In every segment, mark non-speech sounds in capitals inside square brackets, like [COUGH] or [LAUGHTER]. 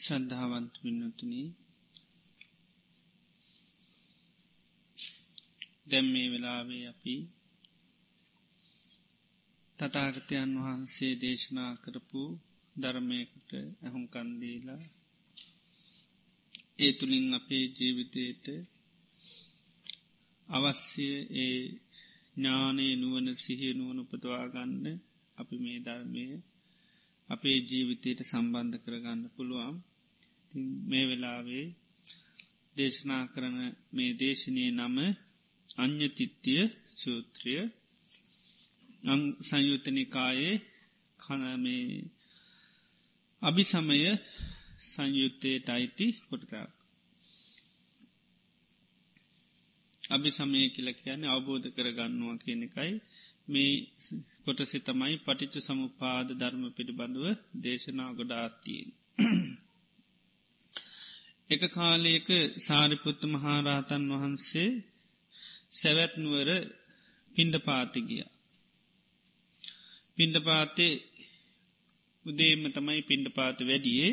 ශ්‍රද්ධාවන්ත පින්නතුන දැම් මේ වෙලාවේ අපි තතාගතයන් වහන්සේ දේශනා කරපු ධර්මයකට ඇහුම් කන්දීලා ඒ තුළින් අපේ ජීවිතයට අවශ්‍ය ඒ ඥානයේ නුවන සිහිය නුවන උපදවාගන්න අපි මේ ධර්මය අපේ ජීවිතයට සම්බන්ධ කරගන්න පුළුවන්. මේ වෙලාවේ දේශනා කරන මේ දේශනය නම අ්‍යතිත්තිය සූත්‍රිය. සංයුතනිකායේ කනමේ අභි සමය සංයුත්තයට අයිති කොටතා අභි සමය කියල කියන අවබෝධ කරගන්නවා කියන එකයි. මේ කොටසි තමයි පටිච්ච සමුපාද ධර්ම පිළිබඳුව දේශනා ගොඩාත්තියෙන් එක කාලයක සාරිපුත්ත මහාරාතන් වහන්සේ සැවැත්නුවර පින්ඩ පාතිගිය. පින්ඩ පාතේ උදේම තමයි පින්ඩ පාත වැඩියේ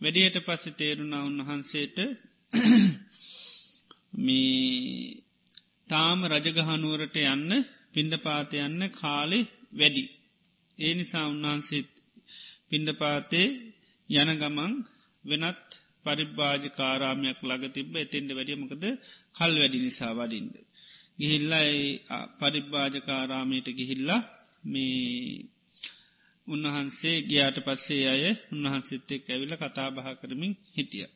වැඩියට පස්සෙ තේරුණා උන්වහන්සේට මේ තාම රජගහනුවරට යන්න පින්ඩ පාත යන්න කාලෙ වැඩි. ඒ නිසා උන්වහන්සේත් පින්ඩ පාතේ යන ගමන් වෙනත් පරිබ්බාජ කාරාමයක් ළඟ තිබ එතෙන්ට වැඩියමකද කල් වැඩි නිසා වඩින්ද. ගිහිල්ලා පරිබ්බාජකාරාමයට ගිහිල්ලා මේ උන්වහන්සේ ගියාට පස්සේ අය උන්වහන්සිත් එක් ඇවිල කතා බහ කරමින් හිටිය.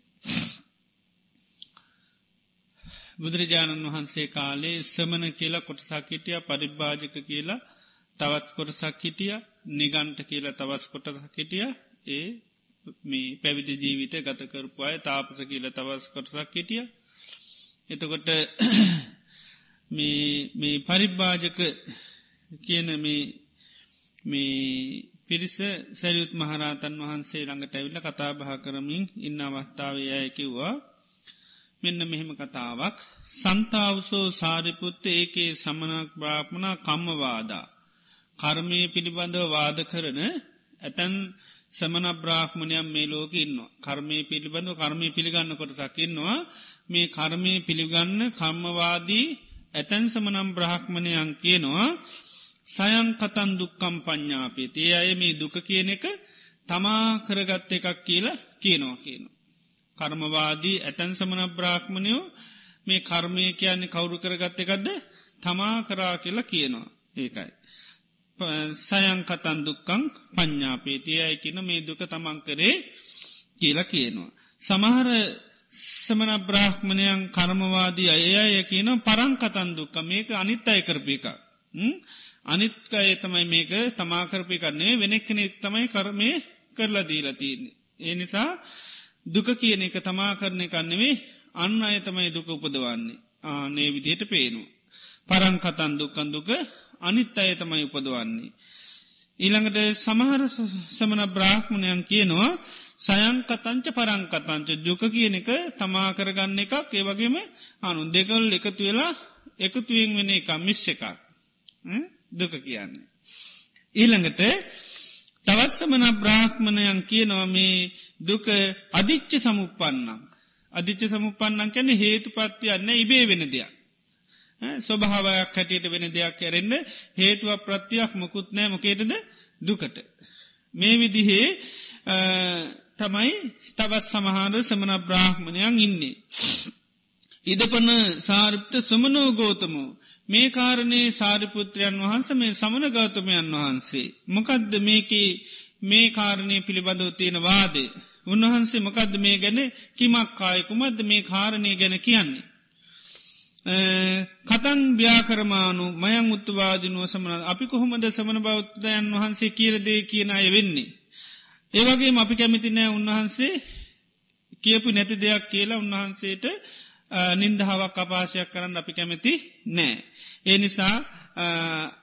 බුදුරජාණන් වහන්සේ කාලේ සමන කියලා කොටසක් හිටිය පරිභ්භාජක කියලා තවත් කොටසක් හිටිය නිගන්ට කියලා තවස් කොටසක් හිටිය ඒ මේ පැවිදි ජීවිත ගතකරපු අය තාපස කියල තවස් කොටසක් හිටිය. එතකොට [CLEARS THROAT] මේ පරිබ්භාජක කියන මේ පිරිස සැරියුත් මහරතන් වහන්සේ ළඟට ඇවිල්ල කතා බහ කරමින් ඉන්න අවස්ථාවය ඇකිව්වා මෙන්න මෙහෙම කතාවක්. සන්තාවසෝ සාරිපුත්ත ඒකේ සමනක් බ්‍රාප්මණ කම්මවාදා. කර්මය පිළිබඳව වාද කරන ඇතැන් සමන බ්‍රාහ්මණයම් මේ ලෝක ඉන්නවා. කර්මය පිළිබඳව කර්මය පිළිගන්න කොට සකින්නවා මේ කර්මය පිළිගන්න කම්මවාදී ඇතැන් සමනම් බ්‍රහක්මණයන් කියනවා සයන් කතන් දුක්කම් පඤ්ඥාපේ ඒ අය මේ දුක කියන එක තමා කරගත්ත එකක් කියලා කියනවා කියනවා. කර්මවාදී ඇතැන් සමන බ්‍රාහ්මණයෝ මේ කර්මය කියන්නේ කවුරු කරගත්ත එකක්ද? තමා කරා කියලා කියනවා. ඒකයි. සයන් කතන් දුක්කං පඤ්ඥාපේතිය අයකින මේ දුක තමන් කරේ කියලා කියනවා. සමහර සමන බ්‍රාහ්මණයන් කර්මවාදී අය කියන පරංකතන් දුක්ක මේක අනිත් අය කරපික. අනිත්කය තමයි මේක තමාකරපි කරන්නේ වෙනෙක් කෙනෙක් තමයි කරමය කරලා දීලා තියන්නේ. ඒ නිසා දුක කියන එක තමා කරණය කන්නෙවේ අන්න අය තමයි දුක උපදවන්නේ ආනේ විදියට පේනු. පරංකතන් දුක්කන් දුක අනිත් අය තමයි උපදවන්නේ. ඊළඟට සමහර සමන බ්‍රාහ්මණයන් කියනවා සයංකතංච පරංකතංච දුක කියන එක තමා කරගන්න එකක් ඒවගේම අනු දෙකල් එකතු වෙලා එකතුවෙන් වෙන එක මිස් එකක් දුක කියන්නේ. ඊළඟට තවස්සමන බ්‍රාහ්මණයන් කියනවා මේ දුක අධිච්ච සමුපන්නක්. අධිච්ච සමුපන්නන් කැන හේතු පත්තියන්න ඉබේ වෙන දෙයක්. ස්වභාවයක් හැටියට වෙන දෙයක් ඇරෙන්න්න හේතුව ප්‍රත්තියක් මොකුත් නෑ මොකේටද දුකට. මේ විදිහේ තමයි තවත් සමහාර සමන බ්‍රාහ්මණයන් ඉන්නේ. ඉදපන සාරිප්ත සමනෝ ගෝතමෝ මේ කාරණේ සාරිපුත්‍රයන් වහන්ස මේ සමන ගෞතමයන් වහන්සේ. මොකදද මේක මේ කාරණය පිළිබඳව තියෙන වාදේ. උන්වහන්සේ මොකද මේ ගැන කිමක් කායකුමද මේ කාරණය ගැන කියන්නේ. කතන් ්‍යාකරමානු මයං උත්තුවාදිනුව සමන අපි කොහොමද සමන බෞද්ධයන් වහන්සේ කියරදේ කියන අය වෙන්නේ. ඒවගේ අපි කැමිතිනෑ උන්වහන්සේ කියපු නැති දෙයක් කියලා උන්වහන්සේට නින්දහාවක් අපාශයක් කරන්න අපි කැමති නෑ. ඒ නිසා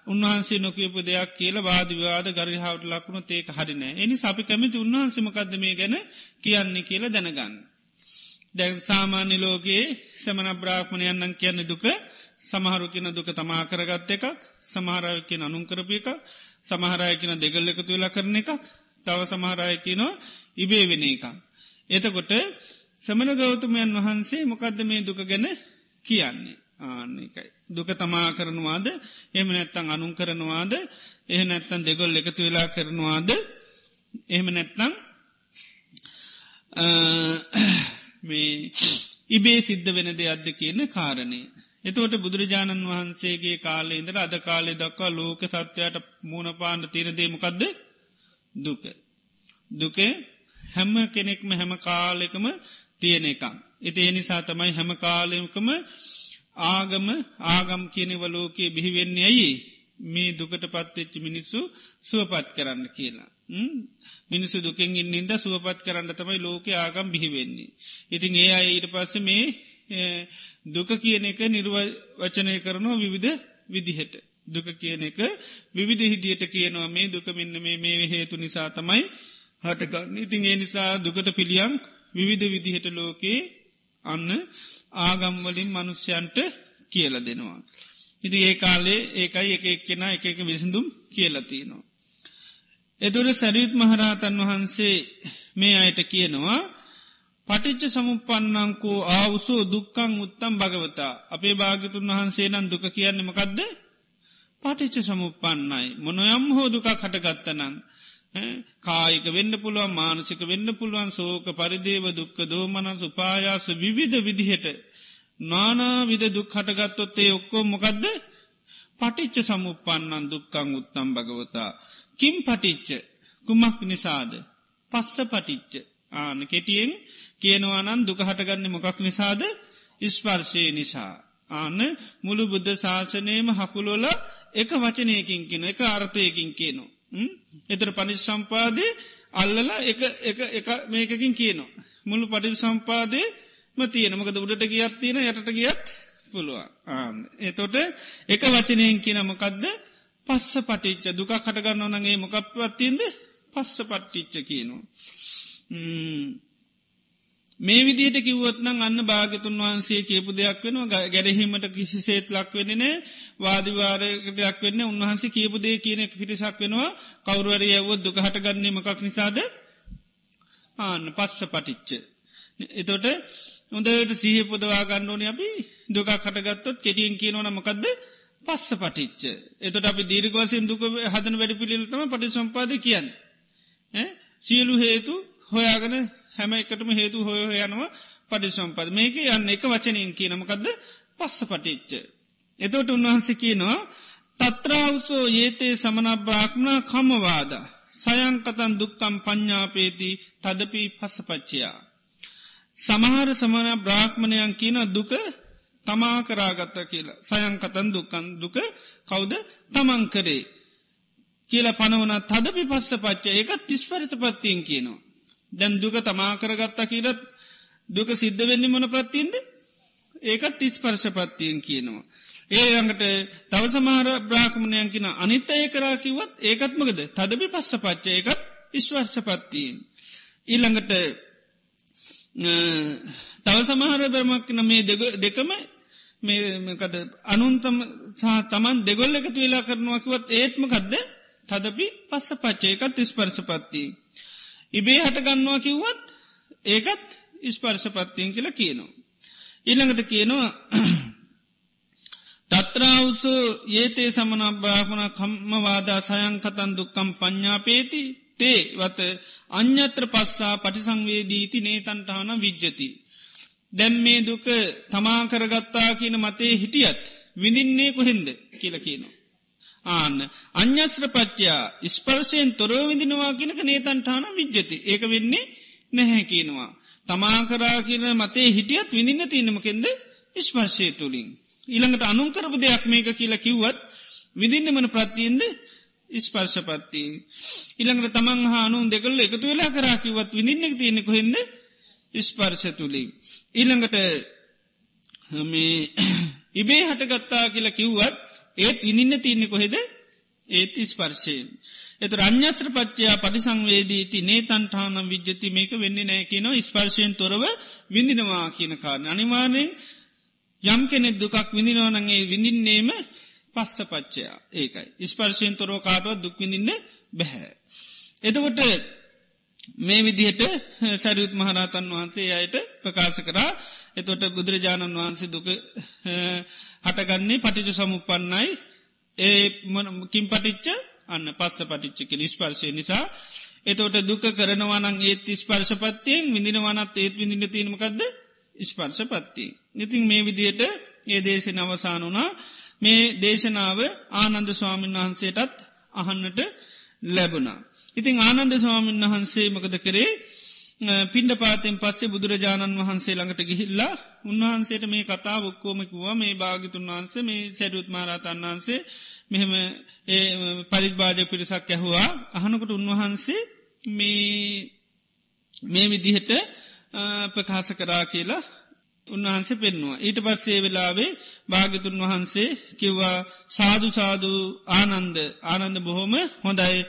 උන්වහන්සේ නොකපු දෙයක් කියල වාදවාද ගරිහාවට ලක්ුණු ඒක හරිනෑ එනි අපි කැමති උන්වහන්සමකක්ද මේ ගැන කියන්නේ කියල දැනගන්න. දැන් සාමාන්‍ය ලෝකයේ සමන බ්‍රාහ්මණයන්නන් කියන්න දුක සමහරු කියන දුක තමා කරගත්ත එකක් සමහරය කිය අනුන් කරපු එක සමහරය කියන දෙගල් එකතු වෙලා කරන එකක් තව සමහරය කියනවා ඉබේ වෙන එකක්. එතකොට සමන ගෞතමයන් වහන්සේ මොකක්ද මේ දුක ගැන කියන්නේ. ආන්නේකයි. දුක තමා කරනවාද එහම නැත්තං අනුන් කරනවාද එහ නැත්තන් දෙගොල් එකතු වෙලා කරනවාද එහෙම නැත්තං මේ ඉබේ සිද්ධ වෙන දෙයක්ද කියන කාරණය. එතවට බුදුරජාණන් වහන්සේගේ කාලේ ඉදර අද කාලේ දක්වා ලෝක සත්වයට මූුණ පාණ්ඩ තීරදේමකක්ද දුක. දුකේ හැම්ම කෙනෙක්ම හැම කාලෙකම තියෙන එකක්. එති එනිසා තමයි හැම කාලයකම ආගම ආගම් කියනෙවලෝකයේ බිහිවෙන්නේ ඇයි මේ දුකට පත්වෙච්චි මිනිස්සු සුවපත් කරන්න කියලා. මිනිසු දුකෙන් ඉන්නද සුවපත් කරන්න තමයි ලෝක ආගම් බිහිවෙන්නේ. ඉතින් ඒ අය ඊට පස්ස මේ දුක කියන එක නිර්වචනය කරනවා විවිධ විදිහට. දුක කියන එක විවිධ හිදියට කියනවා මේ දුක මෙන්න මේ මේ හේතු නිසා තමයි හටගන්න ඉතින් ඒ නිසා දුකට පිළියම් විවිධ විදිහට ලෝකයේ අන්න ආගම්වලින් මනුෂ්‍යයන්ට කියල දෙනවා. ඉති ඒ කාලේ ඒකයි එක එක්කෙන එක එක විසිඳුම් කියලතිනවා. එතුර සැරියුත් මහරහතන් වහන්සේ මේ අයට කියනවා පටිච්ච සමුපන්නංකෝ ආවුසෝ දුක්කං උත්තම් භගවතා. අපේ භාගතුන් වහන්සේ නම් දුක කියන්නමකක්ද පටිච්ච සමුපන්නයි මොනොයම් හෝ දුකක් හටගත්තනං කායික වෙන්න පුළුවන් මානසික වෙන්න පුළුවන් සෝක පරිදේව දුක්ක දෝමනන් සුපායාස විවිධ විදිහට නානා විද දුක් හටගත්තොත්තේ ඔක්කෝ මොකක්ද පටිච්ච සමුපන්නන් දුක්කං උත්තම් භගවතා. කිම් පටිච්ච? කුමක් නිසාද? පස්ස පටිච්ච. ආන කෙටියෙන් කියනවානන් දුක හටගන්න මොකක් නිසාද? ඉස්පර්ශය නිසා. ආන මුළු බුද්ධ ශාසනයම හකුලොල එක වචනයකින් කියෙන එක අර්ථයකින් කියනවා. එතර පනිස් සම්පාදය අල්ලලා එක මේකකින් කියනවා. මුළු පටිස් සම්පාදය ම තියෙන මකද උඩට ගියත් තියෙන යටට ගියත් පුළුවන්. එතොට එක වචනයෙන් කියනමකක්ද පස්ස පටිච්ච දුක කටගන්න නගේ මොකක්වත්තින්ද පස්ස පට්ටිච්ච කියනවා. මේ විදිට කිවත්නම් අන්න භාගතුන් වහන්සේ කියපු දෙයක් වෙනවා. ගැරහීමට කිසි සේත් ලක් වෙනනේ වාදිවාරකටයක් වෙන්න උන්වහන්සේ කියපු දේ කියනෙක් පිටිසක් වෙනවා. කවරුවර යවුවත් දුකහට ගන්නේ මකක් නිසාද? ආන්න පස්ස පටිච්ච. එතොට හොඳට සහ පුදවා ගණ්ඩෝන අපි දුක කටගත්තොත් කෙටියෙන් කියනවන මකක්ද පස්ස පටිච්ච. එතොට අපි දීර්ගවසයෙන් දුක හදන වැඩි පිළිල්තම පටි සම්පාද කියන්න. සියලු හේතු හොයාගන හැම එකටම හේතු හොය යනවා පටි සම්පද මේක යන්න එක වචනයෙන් කියනමකක්ද පස්ස පටිච්ච. එතෝට උන්වහන්ස කියනවා තත්‍රාවසෝ ඒතේ සමන බ්‍රාක්්මණ කමවාද. සයංකතන් දුක්කම් ප්ඥාපේති තදපී පස්සපච්චයා. සමහර සමන බ්‍රාහ්මණයන් කියන දුක තමා කරාගත්ත කියලා සයංකතන් දුකන් දුක කවුද තමන් කරේ. කියල පනවන තදපි පස්ස පච්ච ඒකත් තිස්පරිස පත්තියෙන් කියනවා. දැන් දුක තමා කරගත්තා කියලත් දුක සිද්ධ වෙන්න මොන ප්‍රත්තින්ද ඒකත් තිස් පර්ශපත්තියෙන් කියනවා. ඒ අඟට තව සමහර බ්‍රාහ්මණයන් කියෙන අනිත් අය කරා කිවත් ඒකත්මකද තදබි පස්ස පච්ච ඒකත් ඉස්වර්ශපත්තියෙන්. ඊළඟට තව සමහර බ්‍රමක්න මේ දෙකම මේකද අනුන්තම තමන් දෙගොල්ල එකතු වෙලා කරනවාකිවත් ඒත්මකක්ද තදපි පස්ස පච්චය එකත් ඉස්පර්ශපත්තිී. ඉබේ හටගන්නවා කිව්වත් ඒකත් ඉස්පර්ශපත්තියෙන් කියලා කියනවා. ඉළඟට කියනවා [CLEARS THROAT] තත්‍රාවස ඒතේ සමන බ්‍රාහ්මණ කම්මවාදා සයංකතන් දුක්කම් ප්ඥාපේති තේ වත අ්‍යත්‍ර පස්සා පටිසංවේදීති නේතන්ටාන විජ්ජති. දැම් මේ දුක තමා කරගත්තා කියන මතේ හිටියත් විඳින්නේ කොහෙන්ද කියල කියනවා. ආන්න අ්‍යස්ත්‍රපච්චයා ස්පර්ශයෙන් තොරව විදිනවා කියනක නේතන්ටාන විජ්ජති ඒක වෙන්නේ නැහැ කියනවා. තමා කරා කියන මතේ හිටියත් විඳින්න තියනමකෙන්ද ස්පර්ශය තුළින්. ඊළඟට අනුකරපු දෙයක් මේක කියලා කිව්වත් විදින්නමන ප්‍රත්තියෙන්ද ස්පර්ශපත්තිය. ඉළඟට තමන් හානුන් දෙකල් එකතු වෙලා කරාකිවත් විඳින්නෙක් තියෙනෙ කොහෙද ස්පර්ශ තුළින්. ඊළඟට මේ ඉබේ හටගත්තා කියලා කිව්වත් ඒත් ඉනින්න තියන්නේ කොහෙද ඒත් ස්පර්ශයෙන්. එත රං්ඥත්‍ර පච්චයා පරිසංවේදී ති නේ තන්ටානම් විද්්‍යති මේක වෙන්න නෑ කියන ස්පර්ශයෙන් තොරව විඳිනවා කියන කාරණ. අනිවාරයෙන් යම් කෙනෙ දුකක් විඳිනවනගේ විඳින්නේම පස්ස පච්චයා ඒකයි. ස්පර්ශයෙන් තොරෝ කාටුවත් දුක් විඳින්න බැහැ. එතකොට මේ විදිහට සැරියුත් මහරතන් වහන්සේ අයට ප්‍රකාශ කරා. එතොට බුදුරජාණන් වහන්සේ දුක හටගන්නේ පටිජ සමුපන්නයි ඒ කින් පටිච්ච? අන්න පස්ස පටිච්චක නිස්පර්ශය නිසා. එතෝට දුක කරනවනන් ඒත් ස්පර්ශපත්තියෙන් විඳිනවනත් ඒත් විඳින්න තිීමකක්ද ස්පර්ශපත්තිය. ඉතින් මේ විදියට ඒ දේශන අවසාන වනා මේ දේශනාව ආනන්ද ස්වාමීන් වහන්සේටත් අහන්නට ලැබුණා. ඉතිං ආනන්ද ස්වාමීන් වහන්සේ මකද කරේ? පින්ඩ පාතෙන් පස්සේ බුදුරජාණන් වහන්සේ ළඟට ගිහිල්ලා උන්වහන්සේට මේ කතා ඔක්කෝමකිවා මේ භාගිතුන් වහන්සේ මේ සැඩුත් මාරතන් වහන්සේ මෙහෙම පරිත්භාජ පිරිසක් ඇහවා. අහනකට උන්වහන්සේ මේ විදිහට ප්‍රකාශ කරා කියලා උන්වහන්සේ පෙන්නවා. ඊට පස්සේ වෙලාවේ භාගිතුන් වහන්සේ කිව්වා සාධු සාධු ආනන්ද. ආනන්ද බොහොම හොඳයි.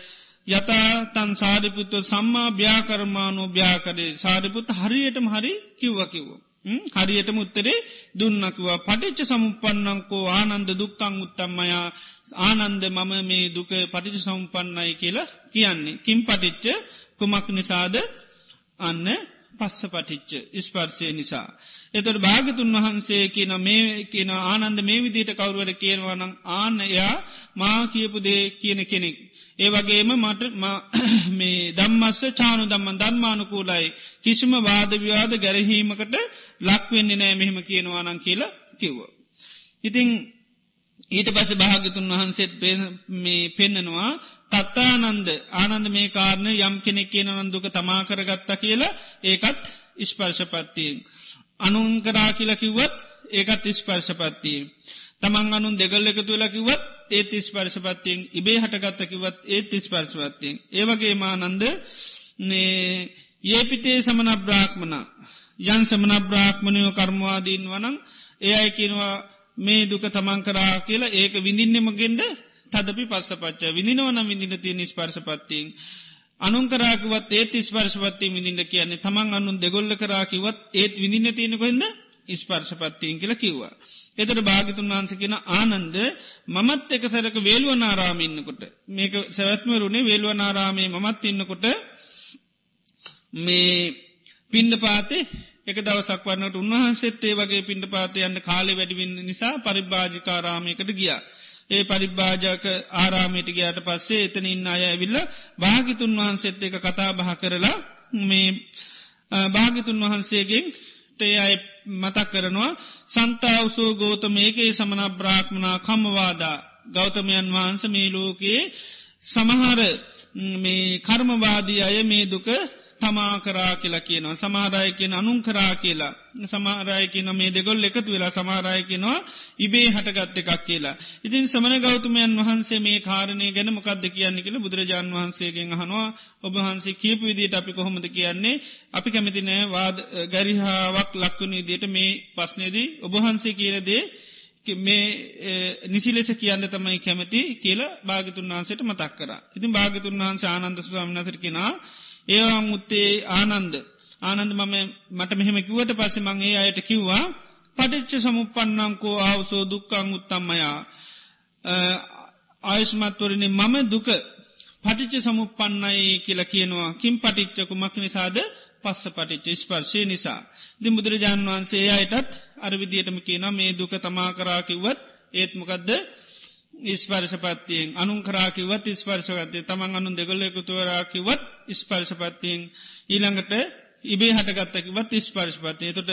යතා තන් සාරිපුත්ත සම්මා ්‍යාකරමානෝ ්‍යාකරේ සාරිපුත් හරියටම හරි කිව්ව කිව්ව. හරියට මුත්තරේ දුන්නකිවා පටිච්ච සමුපන්නංකෝ ආනන්ද දුක්කං උත්තම්මයා ආනන්ද මම මේ දුක පටිච සම්පන්නයි කියලා කියන්නේ. කින් පටිච්ච? කුමක් නිසාද? අන්න පස්ස පටිච්ච ස්පර්ශය නිසා. එතොට භාගතුන් වහන්සේ කියන මේ කියන ආනන්ද මේ විදිට කවරුවට කියනවනම් ආන්න එයා මා කියපු දේ කියන කෙනෙක්. ඒ වගේම මට [COUGHS] මේ දම්මස්ස චානු දම්මන් ධර්මානුකූලයි කිසිම වාදවිවාද ගැරහීමකට ලක්වෙන්නේ නෑ මෙහෙම කියනවානං කියලා කිව්ව. ඉතිං ඊට පස භාගතුන් වහන්සේත් මේ පෙන්නනවා තත්තානන්ද ආනන්ද මේ කාරණ යම් කෙනෙක් කියන නන්දුක තමා කරගත්ත කියලා ඒකත් ඉස්පර්ශපත්තියෙන්. අනුන් කරා කියලා කිව්වත් ඒකත් ඉස්පර්ශපත්තිය. තමන් අනුන් දෙගල් එකතු වෙලා කිවත් ඒත් ඉස්පර්ශපත්තියෙන් ඉබේ හටගත්ත කිවත් ඒත් ඉස්පර්ශපත්තියෙන්. ඒවගේ මානන්ද ඒ පිටේ සමන බ්‍රාක්්මණ යන් සමන බ්‍රාක්්මණයෝ කර්මවාදීන් වනං ඒ අයි කියනවා මේ දුක තමන් කරා කියලා ඒක විඳින්නෙමගෙන්ද තදපි පස්ස පච්ච විදිනවන විදින තිය නිස්පර්ශපත්තියෙන්. අනුකරාකිවත් ඒත් ස්පර්ශපත්ති විඳින්න කියන්නේ තමන් අනුන් දෙගොල්ල කරාකිවත් ඒත් විදින්න තියෙනකොයිද ස්පර්ශපත්තියෙන් කියල කිව්වා. එතට භාගිතුන් වහන්සකින ආනන්ද මමත් එක සැරක වේල්ුවනාරාමින්නකොට මේක සැවත්මරුණේ වේල්ුවනාරාමේ මමත් ඉන්නකොට මේ පින්ඩ පාතේ එක දවසක් වන්නට උන්වහන්සෙත් ඒ වගේ පින්ඩ පාතය යන්න කාලෙ වැඩිවින්න නිසා පරිභාජිකාරාමයකට ගියා. ඒ පරිභාජක ආරාමයට ගයාට පස්සේ එතන ඉන්න අය ඇවිල්ල භාගිතුන් වහන්සේත් එක කතා බහ කරලා මේ භාගිතුන් වහන්සේගෙන් ටේ අය මතක් කරනවා සන්තාවසෝ ගෝතම ඒකේ සමන බ්‍රාක්්මනා කමවාදා ගෞතමයන් වහන්ස මේ ලෝකයේ සමහර මේ කර්මවාදී අය මේ දුක තමා කරා කියලා කියනවා සමාරයකෙන අනුන් කරා කියලා සමාරයකන මේ දෙගොල් එකතු වෙලා සමාරයකෙනවා ඉබේ හටගත්ත එකක් කියලා. ඉතින් සමන ගෞතමයන් වහන්සේ මේ කාරණය ගැන මොකක්ද කියන්න කියල බුදුරජාන් වහන්සේගෙන් හනවා ඔබහන්සේ කියපු විදිට අපි කොහොමද කියන්නේ අපි කැමතිනෑ වාද ගැරිහාාවක් ලක්වුණ දියට මේ පස්නේදී ඔබහන්සේ කියලදේ මේ නිසිලෙස කියන්න තමයි කැමති කියලා භාගතුන් වහන්සේට මතක් කර. ඉතින් භාගතුන් වහන්ස ආනන්ද ස්වාමනතර කෙනා ඒවා මුත්තේ ආනන්ද. ආනන්ද මම මට මෙහෙම කිවට පස්සේ මංගේ අයට කිව්වා පටිච්ච සමුපන්නංකෝ ආවසෝ දුක්කං උත්තම්මයා ආයුෂ්මත්වරණ මම දුක පටිච්ච සමුපන්නයි කියලා කියනවා. කින් පටිච්චකු මක් නිසාද? පස්ස පටිච්ච ස්පර්ශය නිසා. දි බුදුරජාණන් වහන්සේ අයටත් අරවිදියටම කියනවා මේ දුක තමා කරාකිවත් ඒත්මකදද ඉස්පර්ශපත්තියෙන් අනුන් කරාකිවත් ස්පර්ශගතය තමන් අනුන් දෙගොල්ලෙකුතුවරාකිවත් ස්පර්ශපත්තියෙන්. ඊළඟට ඉබේ හටගත්තකිවත් ස්පර්ශපතිය තොට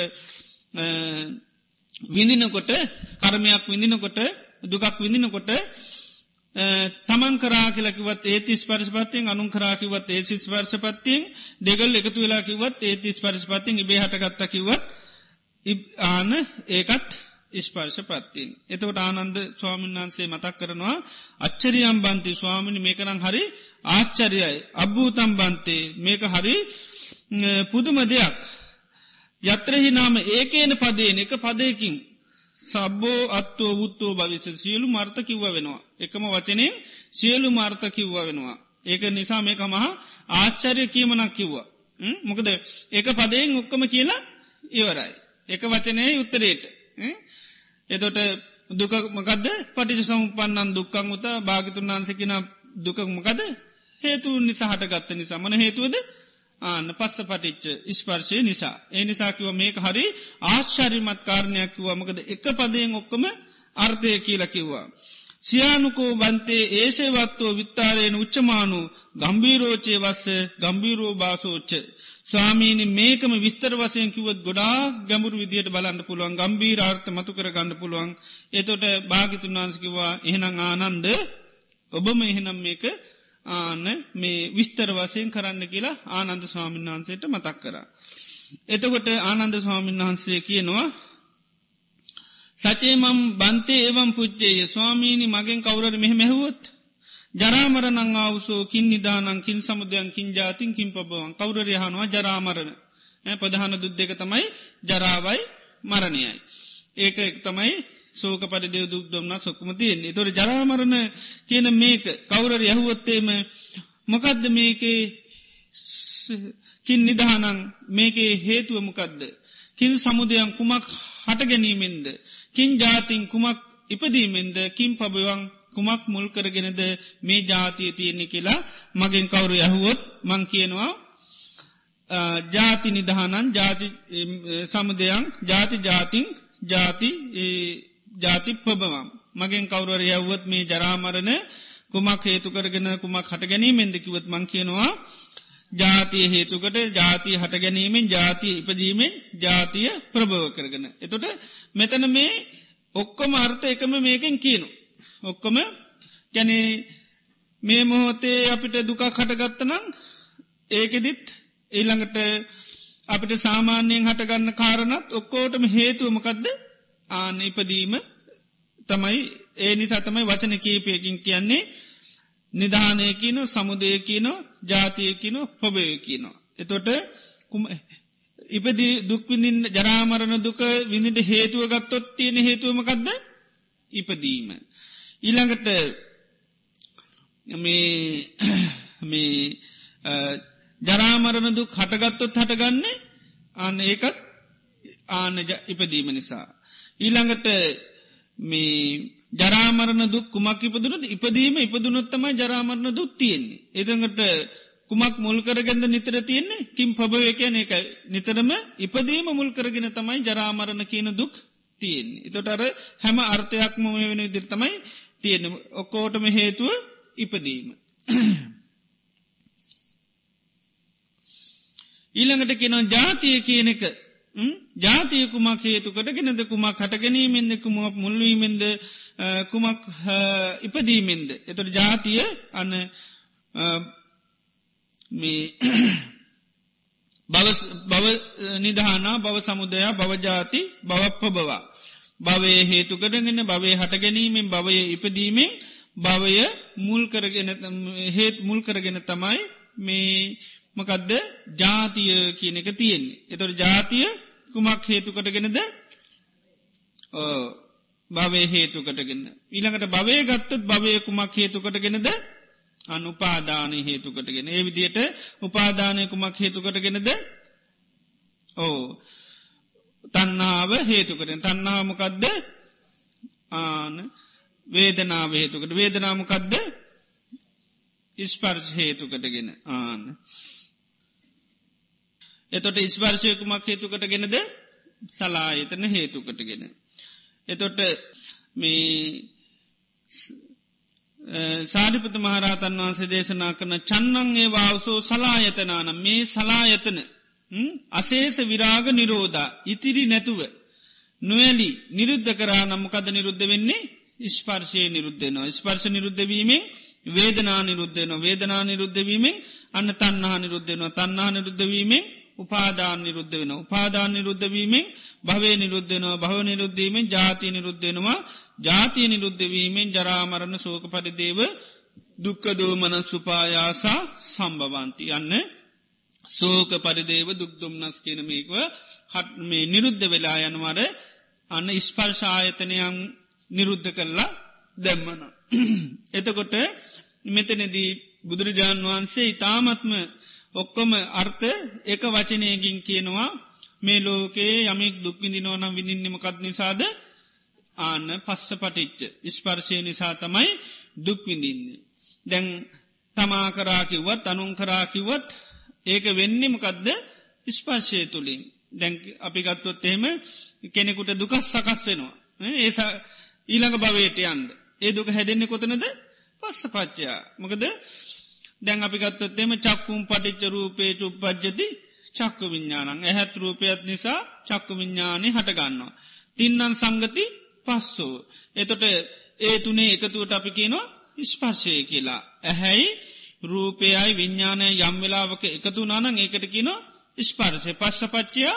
විඳිනකොට කර්මයක් විඳිනකොට දුකක් විඳිනකොට තමන් කරා කියලකිවත් ඒති ස්පර්ශපත්තියෙන් අනුන් කරාකිවත් ඒ ස්පර්ශපත්තියෙන් දෙගල් එකතු වෙලාකිවත් ඒති ස්පර්ශපත්තියෙන් ඉබේ හටගත්තකිවත් ආන ඒකත් ස්පර්ශ පත්තින්. එතකට ආනන්ද ස්වාමීන් වහන්සේ මතක් කරනවා අච්චරියම් බන්ති ස්වාමිනි මේකනම් හරි ආච්චරියයි. අබ්භූතම් බන්තේ මේක හරි පුදුම දෙයක්. යත්‍රහි නාම ඒකේන පදේන එක පදයකින් සබ්බෝ අත්තෝ වුත්තෝ භවිස සියලු මර්ථ කිව්ව වෙනවා. එකම වචනෙන් සියලු මාර්ථ කිව්ව වෙනවා. ඒක නිසා මේක මහා ආච්චර්ය කියීමනක් කිව්වා. මොකද ඒක පදයෙන් ඔක්කම කියලා ඉවරයි. එක වචනය උත්තරේට. එතොට දුකමකද පටිජ සම්පන්නන් දුක්කං උත භාගිතුන් වන්සකින දුකමකද හේතු නිසා හටගත්ත නිසා. මන හේතුවද? ආන්න පස්ස පටිච්ච ස්පර්ශය නිසා. ඒ නිසාකිව මේක හරි ආශ්චරිමත් කාරණයක් කිවවා. මකද එක පදයෙන් ඔක්කම අර්ථය කියලා කිව්වා. සියානුකෝ බන්තේ ඒසේවත්තෝ විත්තාරයෙන් උච්චමානු ගම්බීරෝචේ වස්ස ගම්බීරෝ බාසෝච්ච. ස්වාමීනි මේකම විස්තර වසයෙන් කිවත් ගොඩා ගැඹුරු විදියට බලන්න පුළුවන් ගම්බී ආර්ථ මතු කර ගන්න පුළුවන්. එතොට භාගිතුන් වන්සකිවා එහෙනං ආනන්ද ඔබම එහෙනම් මේක ආන මේ විස්තර වසයෙන් කරන්න කියලා ආනන්ද ස්වාමීන් වහන්සේට මතක් කර. එතකොට ආනන්ද ස්වාමීන් වහන්සේ කියනවා සචේමම් බන්තේ ඒවම් පුච්චේය ස්වාමීණි මගෙන් කවුරට මෙහ මැහුවොත් ජරාමරනං අවසෝ කින් නිදානං කින් සමුදයන් කින් ජාතින් කින් පබවන් කවුර යහනවා ජරාමරණ ප්‍රධාන දුද් දෙක තමයි ජරාවයි මරණයයි. ඒක තමයි සෝක පරිදව දුක් දොම්න්න සොක්කම තියෙන් තොර ජරාමරණ කියන මේක කවුරර යහුවොත්තේම මොකදද මේකේ කින් නිදහනං මේකේ හේතුව මොකදද. කිල් සමුදයන් කුමක් හට ගැනීමෙන්ද. කින් ජාතින් කුමක් ඉපදීමෙන්ද කින් පබවන් කුමක් මුල් කරගෙනද මේ ජාතිය තියෙන්නේ කියලා මගෙන් කවුරු යහුවොත් මං කියනවා ජාති නිදහනන් ජාති සමුදයන් ජාති ජාතින් ජාති ජාති පබවම් මගෙන් කවුරර යව්වත් මේ ජරාමරණ කුමක් හේතු කරගෙන කුමක් හට ගැනීමෙන්දකිවත් මං කියනවා ජාතිය හේතුකට ජාතිය හට ගැනීමෙන් ජාතිය ඉපදීමෙන් ජාතිය ප්‍රභව කරගෙන. එතොට මෙතන මේ ඔක්කොම අර්ථ එකම මේකෙන් කියනු. ඔක්කොම ගැනේ මේ මොහොතේ අපිට දුකක් හටගත්තනම් ඒකෙදිත් ඊළඟට අපිට සාමාන්‍යයෙන් හටගන්න කාරණත් ඔක්කෝටම හේතුවමකදද ආන ඉපදීම තමයි ඒ නිසා තමයි වචන කීපයකින් කියන්නේ නිධානයකින සමුදයකින ජාතියකින පොබයකින. එතොට ඉපදි දුක්විඳින් ජරාමරණ දුක විඳිට හේතුව ගත්තොත් තියෙන හේතුවමකක්ද ඉපදීම. ඊළඟට මේ [CLEARS THROAT] ජරාමරණ දුක් හටගත්තොත් හටගන්නේ අන්න ඒකත් ආන ඉපදීම නිසා. ඊළඟට මේ ජරාමරණ දුක් කුමක් ඉපදුනද ඉපදීම ඉපදුනොත්තමයි ජරාමරණ දුක් තියෙන්නේ. එදඟට කුමක් මුල් කරගෙන්ද නිතර තියෙන්නේ කින් පබව කියන එකයි නිතරම ඉපදීම මුල් කරගෙන තමයි ජරාමරණ කියන දුක් තියෙන්නේ. එතොට අර හැම අර්ථයක්ම වෙන ඉදිරි තමයි තියෙන ඔක්කෝටම හේතුව ඉපදීම. ඊළඟට කියනවා ජාතිය කියන එක ජාතිය කුමක් හේතුකට ගෙනද කුමක් හටගැනීමෙන්ද කුමක් මුල්වීමෙන්ද කුමක් ඉපදීමෙන්ද. එතොට ජාතිය අන්න මේ බව නිධාන බව සමුදයා බවජාති බවප්ප බවා. භවය හේතු කරගෙන භවය හට ගැනීමෙන් භවය ඉපදීමෙන් භවය මුල් කරගෙන හේත් මුල් කරගෙන තමයි මේ මකදද? ජාතිය කියන එක තියෙන්නේ. එතොට ජාතිය කුමක් හේතු කටගෙනද භවය හේතුකටගෙන. ඊළඟට භවය ගත්තත් භවය කුමක් හේතුකටගෙනද? අනුපාදානය හේතුකටගෙන. ඒ විදියට උපාදානය කුමක් හේතුකටගෙනද? ඕ තන්නාව හේතුකට තන්නාමකදද ආන වේදනාව හේතුකට. වේදනාමකදද ඉස්පර්ශ හේතුකටගෙන. ආන. එතොට ඉස්වර්ශයකුමක් හේතුකටගෙනද? සලායතන හේතුකටගෙන. එතොට මේ සාධිපත මහරහතන් වහන්සේ දේශනා කරන චන්නන්ගේ වාවසෝ සලායතනාන. මේ සලායතන අසේස විරාග නිරෝධා ඉතිරි නැතුව නොවැලි නිරුද්ධ කරා නම්මකද නිරුද්ධ වෙන්නේ? ස්පර්ශය නිරුද්ධනවා ස්පර්ශ නිරුද්ධවීමෙන් වේදනා නිරුද්ධන වේදනා නිරුද්ධවීමෙන් අන්න තන්නා නිරුද්ධනවා තන්නා නිරුද්ධවීමෙන් උපාදාන නිරුද්ධ වෙන උපාදාන නිරුද්ධවීමෙන් භවය නිරුද්ධනවා භව නිරුද්ධීමෙන් ජාතිය නිරුද්ධෙනවා ජාතිය නිරුද්ධවීමෙන් ජරාමරණ සෝක පරිදේව දුක්කදෝමන සුපායාසා සම්භවන්ති යන්න සෝක පරිදේව දුක්දුම්නස් කියනමේකව හත් මේ නිරුද්ධ වෙලා යනවර අන්න ඉස්පර්ශායතනයන් නිරුද්ධ කරලා දැම්මන. එතකොට මෙතනෙදී බුදුරජාණන් වහන්සේ ඉතාමත්ම ඔක්කොම අර්ථ එක වචනයකින් කියනවා මේ ලෝකයේ යමෙක් දුක්විදිනෝනම් විඳින්නමකත් නිසාද ආන්න පස්ස පටිච්ච ඉස්පර්ශය නිසා තමයි දුක්විඳින්නේ. දැන් තමා කරාකිවත් අනුන් කරාකිවත් ඒක වෙන්නමකදද ඉස්පර්ශය තුළින් දැන් අපි ගත්තොත් එහෙම කෙනෙකුට දුකස් සකස් වෙනවා. ඒ ඊළඟ භවයට යන්ද. ඒ දුක හැදෙන්නේ කොතනද පස්ස පච්චයා. මොකද දැන් අපි ගත්තොත් එම චක්කුම් පටිච්ච රූපේ චුප්පජ්ජති චක්ක විඤ්ඥානං ඇහැත් රූපයත් නිසා චක්ක විඤ්ඥානය හටගන්නවා. තින්නන් සංගති පස්සෝ. එතොට ඒ තුනේ එකතුවට අපි කියනවා ස්පර්ශය කියලා. ඇහැයි රූපයයි විඤ්ඥානය යම් වෙලාවක එකතු නානං ඒකට කියනවා ස්පර්ශය පස්ස පච්චයා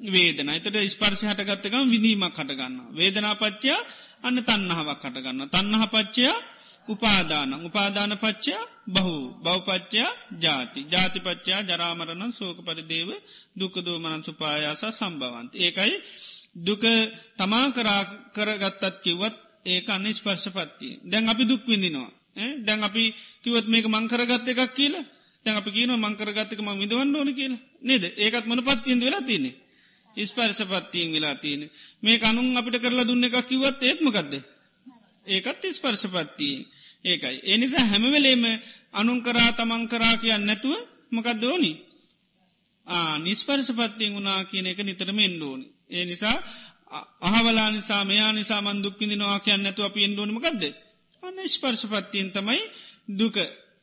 වේදන එතට ස්පර්ශ හටගත්තකම් විඳීමක් හටගන්න. වේදනාපච්චයා අන්න තන්නහාවක් හටගන්න. තන්නහ පච්චයා උපාදාන. උපාදාන පච්චයා බහු. බෞපච්චයා ජාති. ජාතිපච්චයා ජරාමරණන් සෝක පරිදේව දුකදෝමනන් සුපායාස සම්භවන්ත. ඒකයි දුක තමා කරා කරගත්තත් කිවත් ඒක අන්න ස්පර්ශපත්තිය. දැන් අපි දුක් විඳිනවා. දැන් අපි කිවත් මේක මංකරගත්ත එකක් කියලා. තැන් අපි කියන මංකරගත්තක ම විදවන්න ඕන කියලා. නේද? ඒකත් මන පත්තියෙන් වෙලා තියන්නේ? ස්පර්ශපත්තියෙන් වෙලා තියෙන මේ අනුන් අපිට කරලා දුන්න එකක් කිවත් ඒත්මකක්ද ඒකත් ස්පර්ශපත්තියෙන් ඒකයි. එනිසා හැමවෙලේම අනුන් කරා තමන් කරා කියන්න නැතුව මකද ඕනි. නිස්පර්ශපත්තියෙන් වුනා කියන එක නිතරම එන්ඩෝනි. ඒ නිසා අහවලා නිසා මෙයා නිසා මන් දුක්කිදිනවා කියන්න නැතු අප එන්ඩෝනමකක්ද. අන්න ස්පර්ශපත්තියෙන් තමයි දුක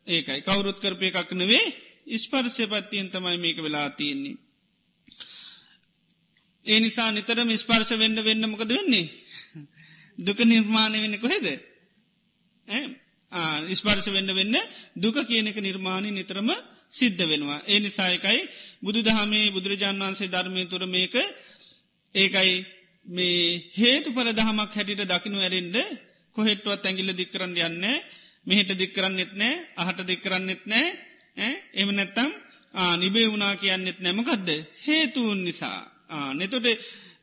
ඒකයි කවුරුත් කරපය එකක් නෙවේ ස්පර්ශපත්තියෙන් තමයි මේක වෙලා තියෙන්නේ. ඒ නිසා නිතරම ස්පර්ශ වෙන්න වෙන්න මොකද වෙන්නේ. දුක නිර්මාණය වෙන්න කොහෙද? ස්පර්ශ වෙන්න වෙන්න දුක කියනක නිර්මාණය නිතරම සිද්ධ වෙනවා. ඒ නිසායකයි බුදු දහමේ බුදුරජාන් වන්සේ ධර්මය තුර මේක ඒකයි මේ හේතු පල දහමක් හැටිට දකිනු ඇරෙන්ඩ කොහෙට්ටුවත් ඇගිල්ල දික්කරන්න යන්න මෙහෙට දික්කරන්න එත්නෑ අහට දික්කරන්න එත්නෑ එම නැත්තම් නිබේ වුනා කියන්නෙත් නැමකදද හේතුවන් නිසා. නෙතොට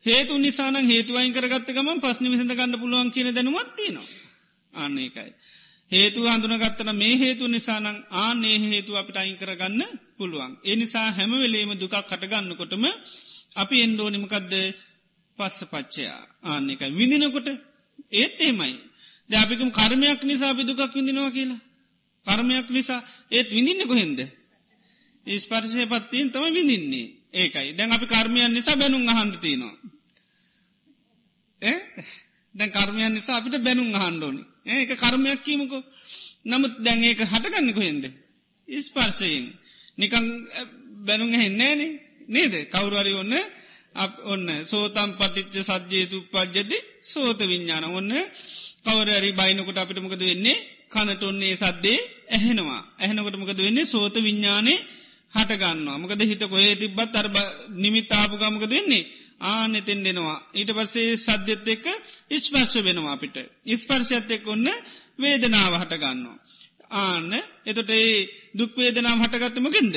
හේතු නිසාන හේතුවයින් කරගත්තකම පස්්නි විසඳ ගන්න පුළුවන් කියන දැනුවත්තිනවා. අන්න ඒකයි. හේතු හඳුනගත්තන මේ හේතු නිසානං ආනේ හේතු අපිට අයින් කරගන්න පුළුවන්. ඒ නිසා හැමවෙලේම දුකක් කටගන්නකොටම අපි එන්ඩෝනිමකක්ද පස්ස පච්චයා ආන්න එකයි. විඳිනකොට ඒත් ඒමයි. දැපිකම කර්මයක් නිසා අපි දුකක් විඳිනවා කියලා. කර්මයක් නිසා ඒත් විඳින්න කොහෙන්ද. ස්පර්ශය පත්තියෙන් තම විඳින්නේ. ඒකයි. දැන් අපි කර්මයන් නිසා බැනුම් අහන්දතිනවා. දැන් කර්මයන් නිසා අපිට බැනුම් අහන්ඩෝනි ඒක කර්මයක් කීමකෝ නමුත් දැන් ඒක හටගන්න කොහෙන්ද. ස්පර්ශයෙන්. නිකං බැනුම් හෙන්නේන නේද? කවුරුවරි ඔන්න ඔන්න සෝතම් පටිච්ච සද්්‍යයතු පද්ජති සෝත විඤ්ඥාන ඔන්න කවරරි බයිනකොට අපිට මොකද වෙන්නේ? කනට ඔන්නේ සද්දේ ඇහෙනවා. ඇහෙනකොට මොකද වෙන්නේ? සෝත විඤ්ඥානේ හටගන්නවා මොකද හිත කොහේ තිබ්බත් අර නිමිත්තාපු ගමක දෙන්නේ ආන එතෙන් දෙෙනවා ඊට පස්සේ සද්‍යත් එක්ක ඉස්පර්ශ වෙනවා අපිට. ඉස්පර්ශයත් එක් ඔන්න වේදනාව හටගන්නවා ආන්න එතොට ඒ දුක්වේදනාව හටගත්තමකින්ද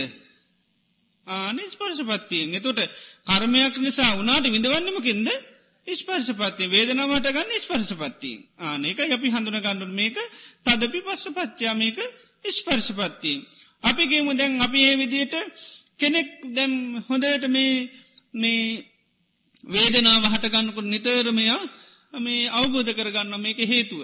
ආන ස්පර්ශපත්තියෙන්. එතොට කර්මයක් නිසා වනාට විඳවන්නමකින්ද ස්පර්ශපත්තිය වේදනාවට ගන්න ස්පර්ශපත්තියෙන් ආනක අපි හඳුන ගණ්ඩුන් මේක. තදපි පස්ස පච්චා මේක ස්පර්ශපත්තියෙන් අපි ගේමු දැන් අපි ඒ විදියට කෙනෙක් දැම් හොඳට මේ මේ වේදනාව හටගන්නකුට නිතරමයා මේ අවබෝධ කරගන්න මේක හේතුව.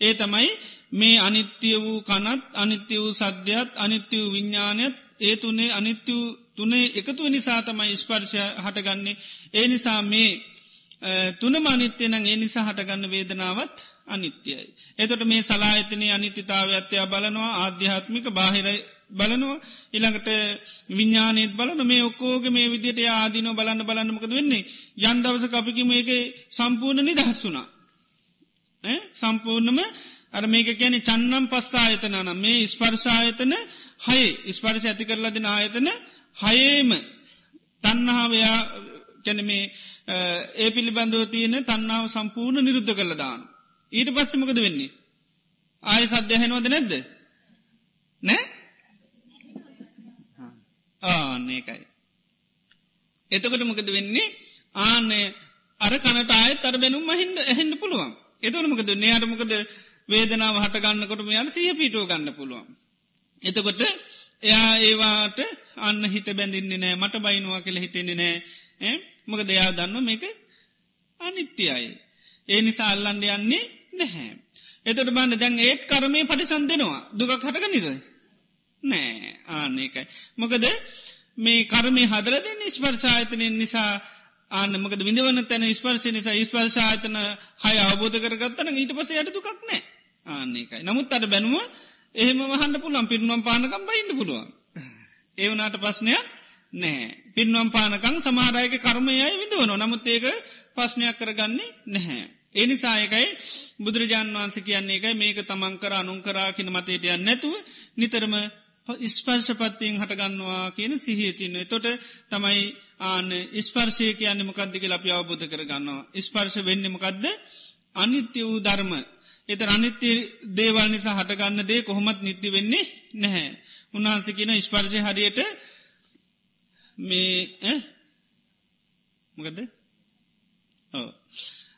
ඒ තමයි මේ අනිත්‍ය වූ කනත් අනිත්‍ය වූ සද්‍යත් අනිත්‍ය වූ විඤ්ඥානයත් ඒ තුනේ අනිත්‍ය තුනේ එකතුව නිසා තමයි ස්පර්ශය හටගන්නේ. ඒ නිසා මේ තුන මනිත්‍යයනං ඒ නිසා හටගන්න වේදනාවත් අනිත්‍යයි. එතොට මේ සලාහිතනය අනිත්‍යතාවත්‍යයා බලනවා ආධ්‍යාත්මික බාහිරයි බලනවා ඉළඟට විඤ්ඥානයත් බලන මේ ඔක්කෝග මේ විදිට ආදින බලන්න බලන්නමකද වෙන්නේ? යන් දවස අපිකි මේක සම්පූර්ණ නිදහස් වුනා. සම්පූර්ණම අර මේක කියන චන්නම් පස්සා ආයතනන මේ ස්පර්ශායතන හයි ස්පර්ශ ඇති කරලදින ආයතන හයේම. තන්නහාවයා කැනමේ ඒ පිළිබඳව තියෙන තන්නාව සම්පූර්ණ නිරුද්ධ කළ දාන. ඊට පස්සමකද වෙන්නේ. ආය සද්‍යයහෙනවද නැද්ද. නෑ ආන්නේකයි. එතකොට මොකද වෙන්නේ ආනේ අර කනට ආයත් අර බැනුම් මහින්ද ඇහෙන්ට පුළුවන් එතවන මොකද නයාට මොකද වේදනාව හටගන්නකොට මෙයාල සිය පිටුව ගන්න පුළුවන්. එතකොට එයා ඒවාට අන්න හිත බැඳින්නේ නෑ මට බයිනවා කියල හිතෙන්නේ නෑ මොක දෙයා දන්න මේක අනිත්‍යයි. ඒ නිසා අල්ලන්ඩ යන්නේ නැහැ. එතට බන්න දැන් ඒත් කරමය පටිසන් දෙෙනවා දුකක් හටක නිද. නෑ ආනකයි. මොකද මේ කරමේ හදරද නිස්පර්ශායතනය නිසා ආන මකද විඳවන තැන ස්පර්ශය නිසා ස්පර්ශායතන හය අවබෝධ කරගත්තන ඊට පස යට දුකක් නෑ ආන්නේකයි. නමුත් අට බැනුව එහෙම වහන්න පුළුවන් පිරුණුවම් පානකම් බයින්න පුළුවන්. ඒවනාට පස්්නයක් නෑ. පින්වම් පානකං සමාරයක කර්මයයි විඳවන නමුත් ඒක පස්්නයක් කරගන්නේ නැහැ. ඒනි සායකයි බුදුරජාන් වන්ස කියන්නේ එකයි මේක තමන් කර අනුන් කරා කියන මතේටයන් නැතුව නිතරම ස්පර්ශපත්තියෙන් හටගන්නවා කියන සිහිතින්න. තොට තමයි ආන ස්පර්ශය කියන්නේ මොකක්දික ලපි අවබෝධ කරගන්නවා. ස්පර්ශ වෙන්නමකක්ද අනිත්‍ය වූ ධර්ම. එත අනිත්‍ය දේවල් නිසා හටගන්න දේ කොහොමත් නිති වෙන්නේ නැහැ. උන්හන්ස කියන ස්පර්ශය හරියට මේ මොකද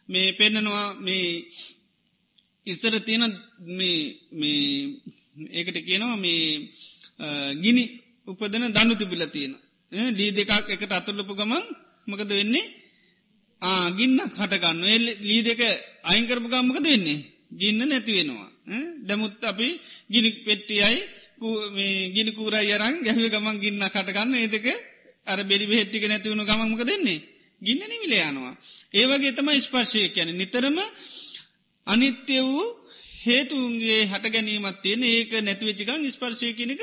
මේ පෙන්නනවා මේ ඉස්සර තියෙන ඒකට කියනවා මේ ගිනි උපදන දන්නු තිබිල තියෙන දී දෙකක් එකට අතුරලපු ගමන් මකද වෙන්නේ? ආගින්න කටගන්න ලී දෙක අයිංකරපු ගම්මකද වෙන්නේ? ගින්න නැති වෙනවා. දැමුත් අපි ගිනි පෙට්ටියයි ගිනි කූර යරන් ගැහි ගමන් ගින්න. කටගන්න ඒදක අර බෙලි බෙහෙත්තික නැතිවුණු ගමක දෙන්නේ ගින්න නිවිල යනවා. ඒවගේ තම ස්පර්ශය කියන නිතරම අනිත්‍ය වූ හේතුන්ගේ හට ගැනීමත් තියෙන ඒක නැතිවෙච්චිකං ස්පර්ශය කෙනෙක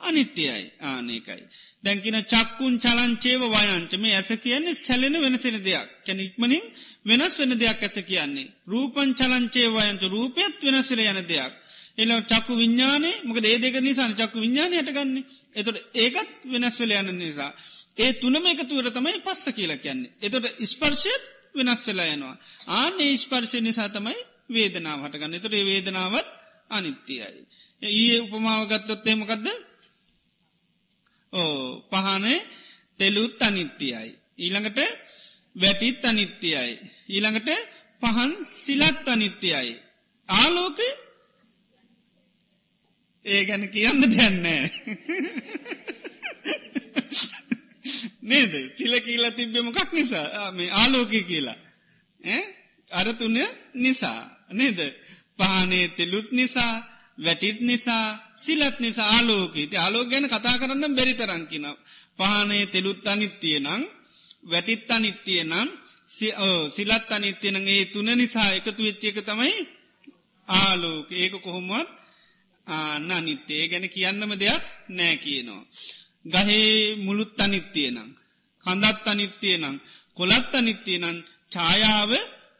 අනිත්‍යයයි ආනකයි. දැකින චක්කුන් චලංචේව වයන්ට මේ ඇස කියන්නේ සැලෙන වෙනසෙන දෙයක්. කැන ඉක්මනින් වෙනස් වෙන දෙයක් ඇස කියන්නේ. රූපන් චලංචේ වයන්තු රූපයත් වෙනස්වෙල යන දෙයක්. එල චක්කු විඤ්ඥානේ මොක ඒ දෙක නිසාන චක්කු විඤ්ඥාන හටගන්නේ එතොට ඒකත් වෙනස්වෙල යන නිසා. ඒ තුනම එකතුවර තමයි පස්ස කියලා කියන්නේ. එතොට ස්පර්ශයත් වෙනස් වෙලා යනවා. ආනේ ස්පර්ශය නිසා තමයි වේදනාව හටගන්න එතොට ඒ වේදනාවත් අනිත්‍යයයි. ඒ උපමාවගත්තොත්තේ මොකක්ද ඕ පහනේ තෙලුත් අනිත්‍යයයි. ඊළඟට වැටිත් අනිත්‍යයයි. ඊළඟට පහන් සිලත් අනිත්‍යයයි. ආලෝක ඒ ගැන කියන්න දෙයන්නෑ. නේද? සිල කියලා තිබ්බෙ මොකක් නිසා? මේ ආලෝකය කියලා. අරතුන නිසා. නේද? පානේ තෙලුත් නිසා වැටිත් නිසා සිලත් නිසා ආලෝකීති ආලෝක ගැන කතා කරන්න බැරි තරංකින. පහනේ තෙලුත් අනිත්තිය නං වැටිත් අනිත්තිය නම් සිලත් අනිත්‍යනගේ තුන නිසා එකතු වෙච්චේක තමයි ආලෝක ඒක කොහොමත් ආන්න අනිත්‍යය ගැන කියන්නම දෙයක් නෑ කියනවා. ගහේ මුළුත් අනිත්තිය නම්. කඳත් අනිත්තිය නම් කොළත් අනිත්තිය නම් ඡායාව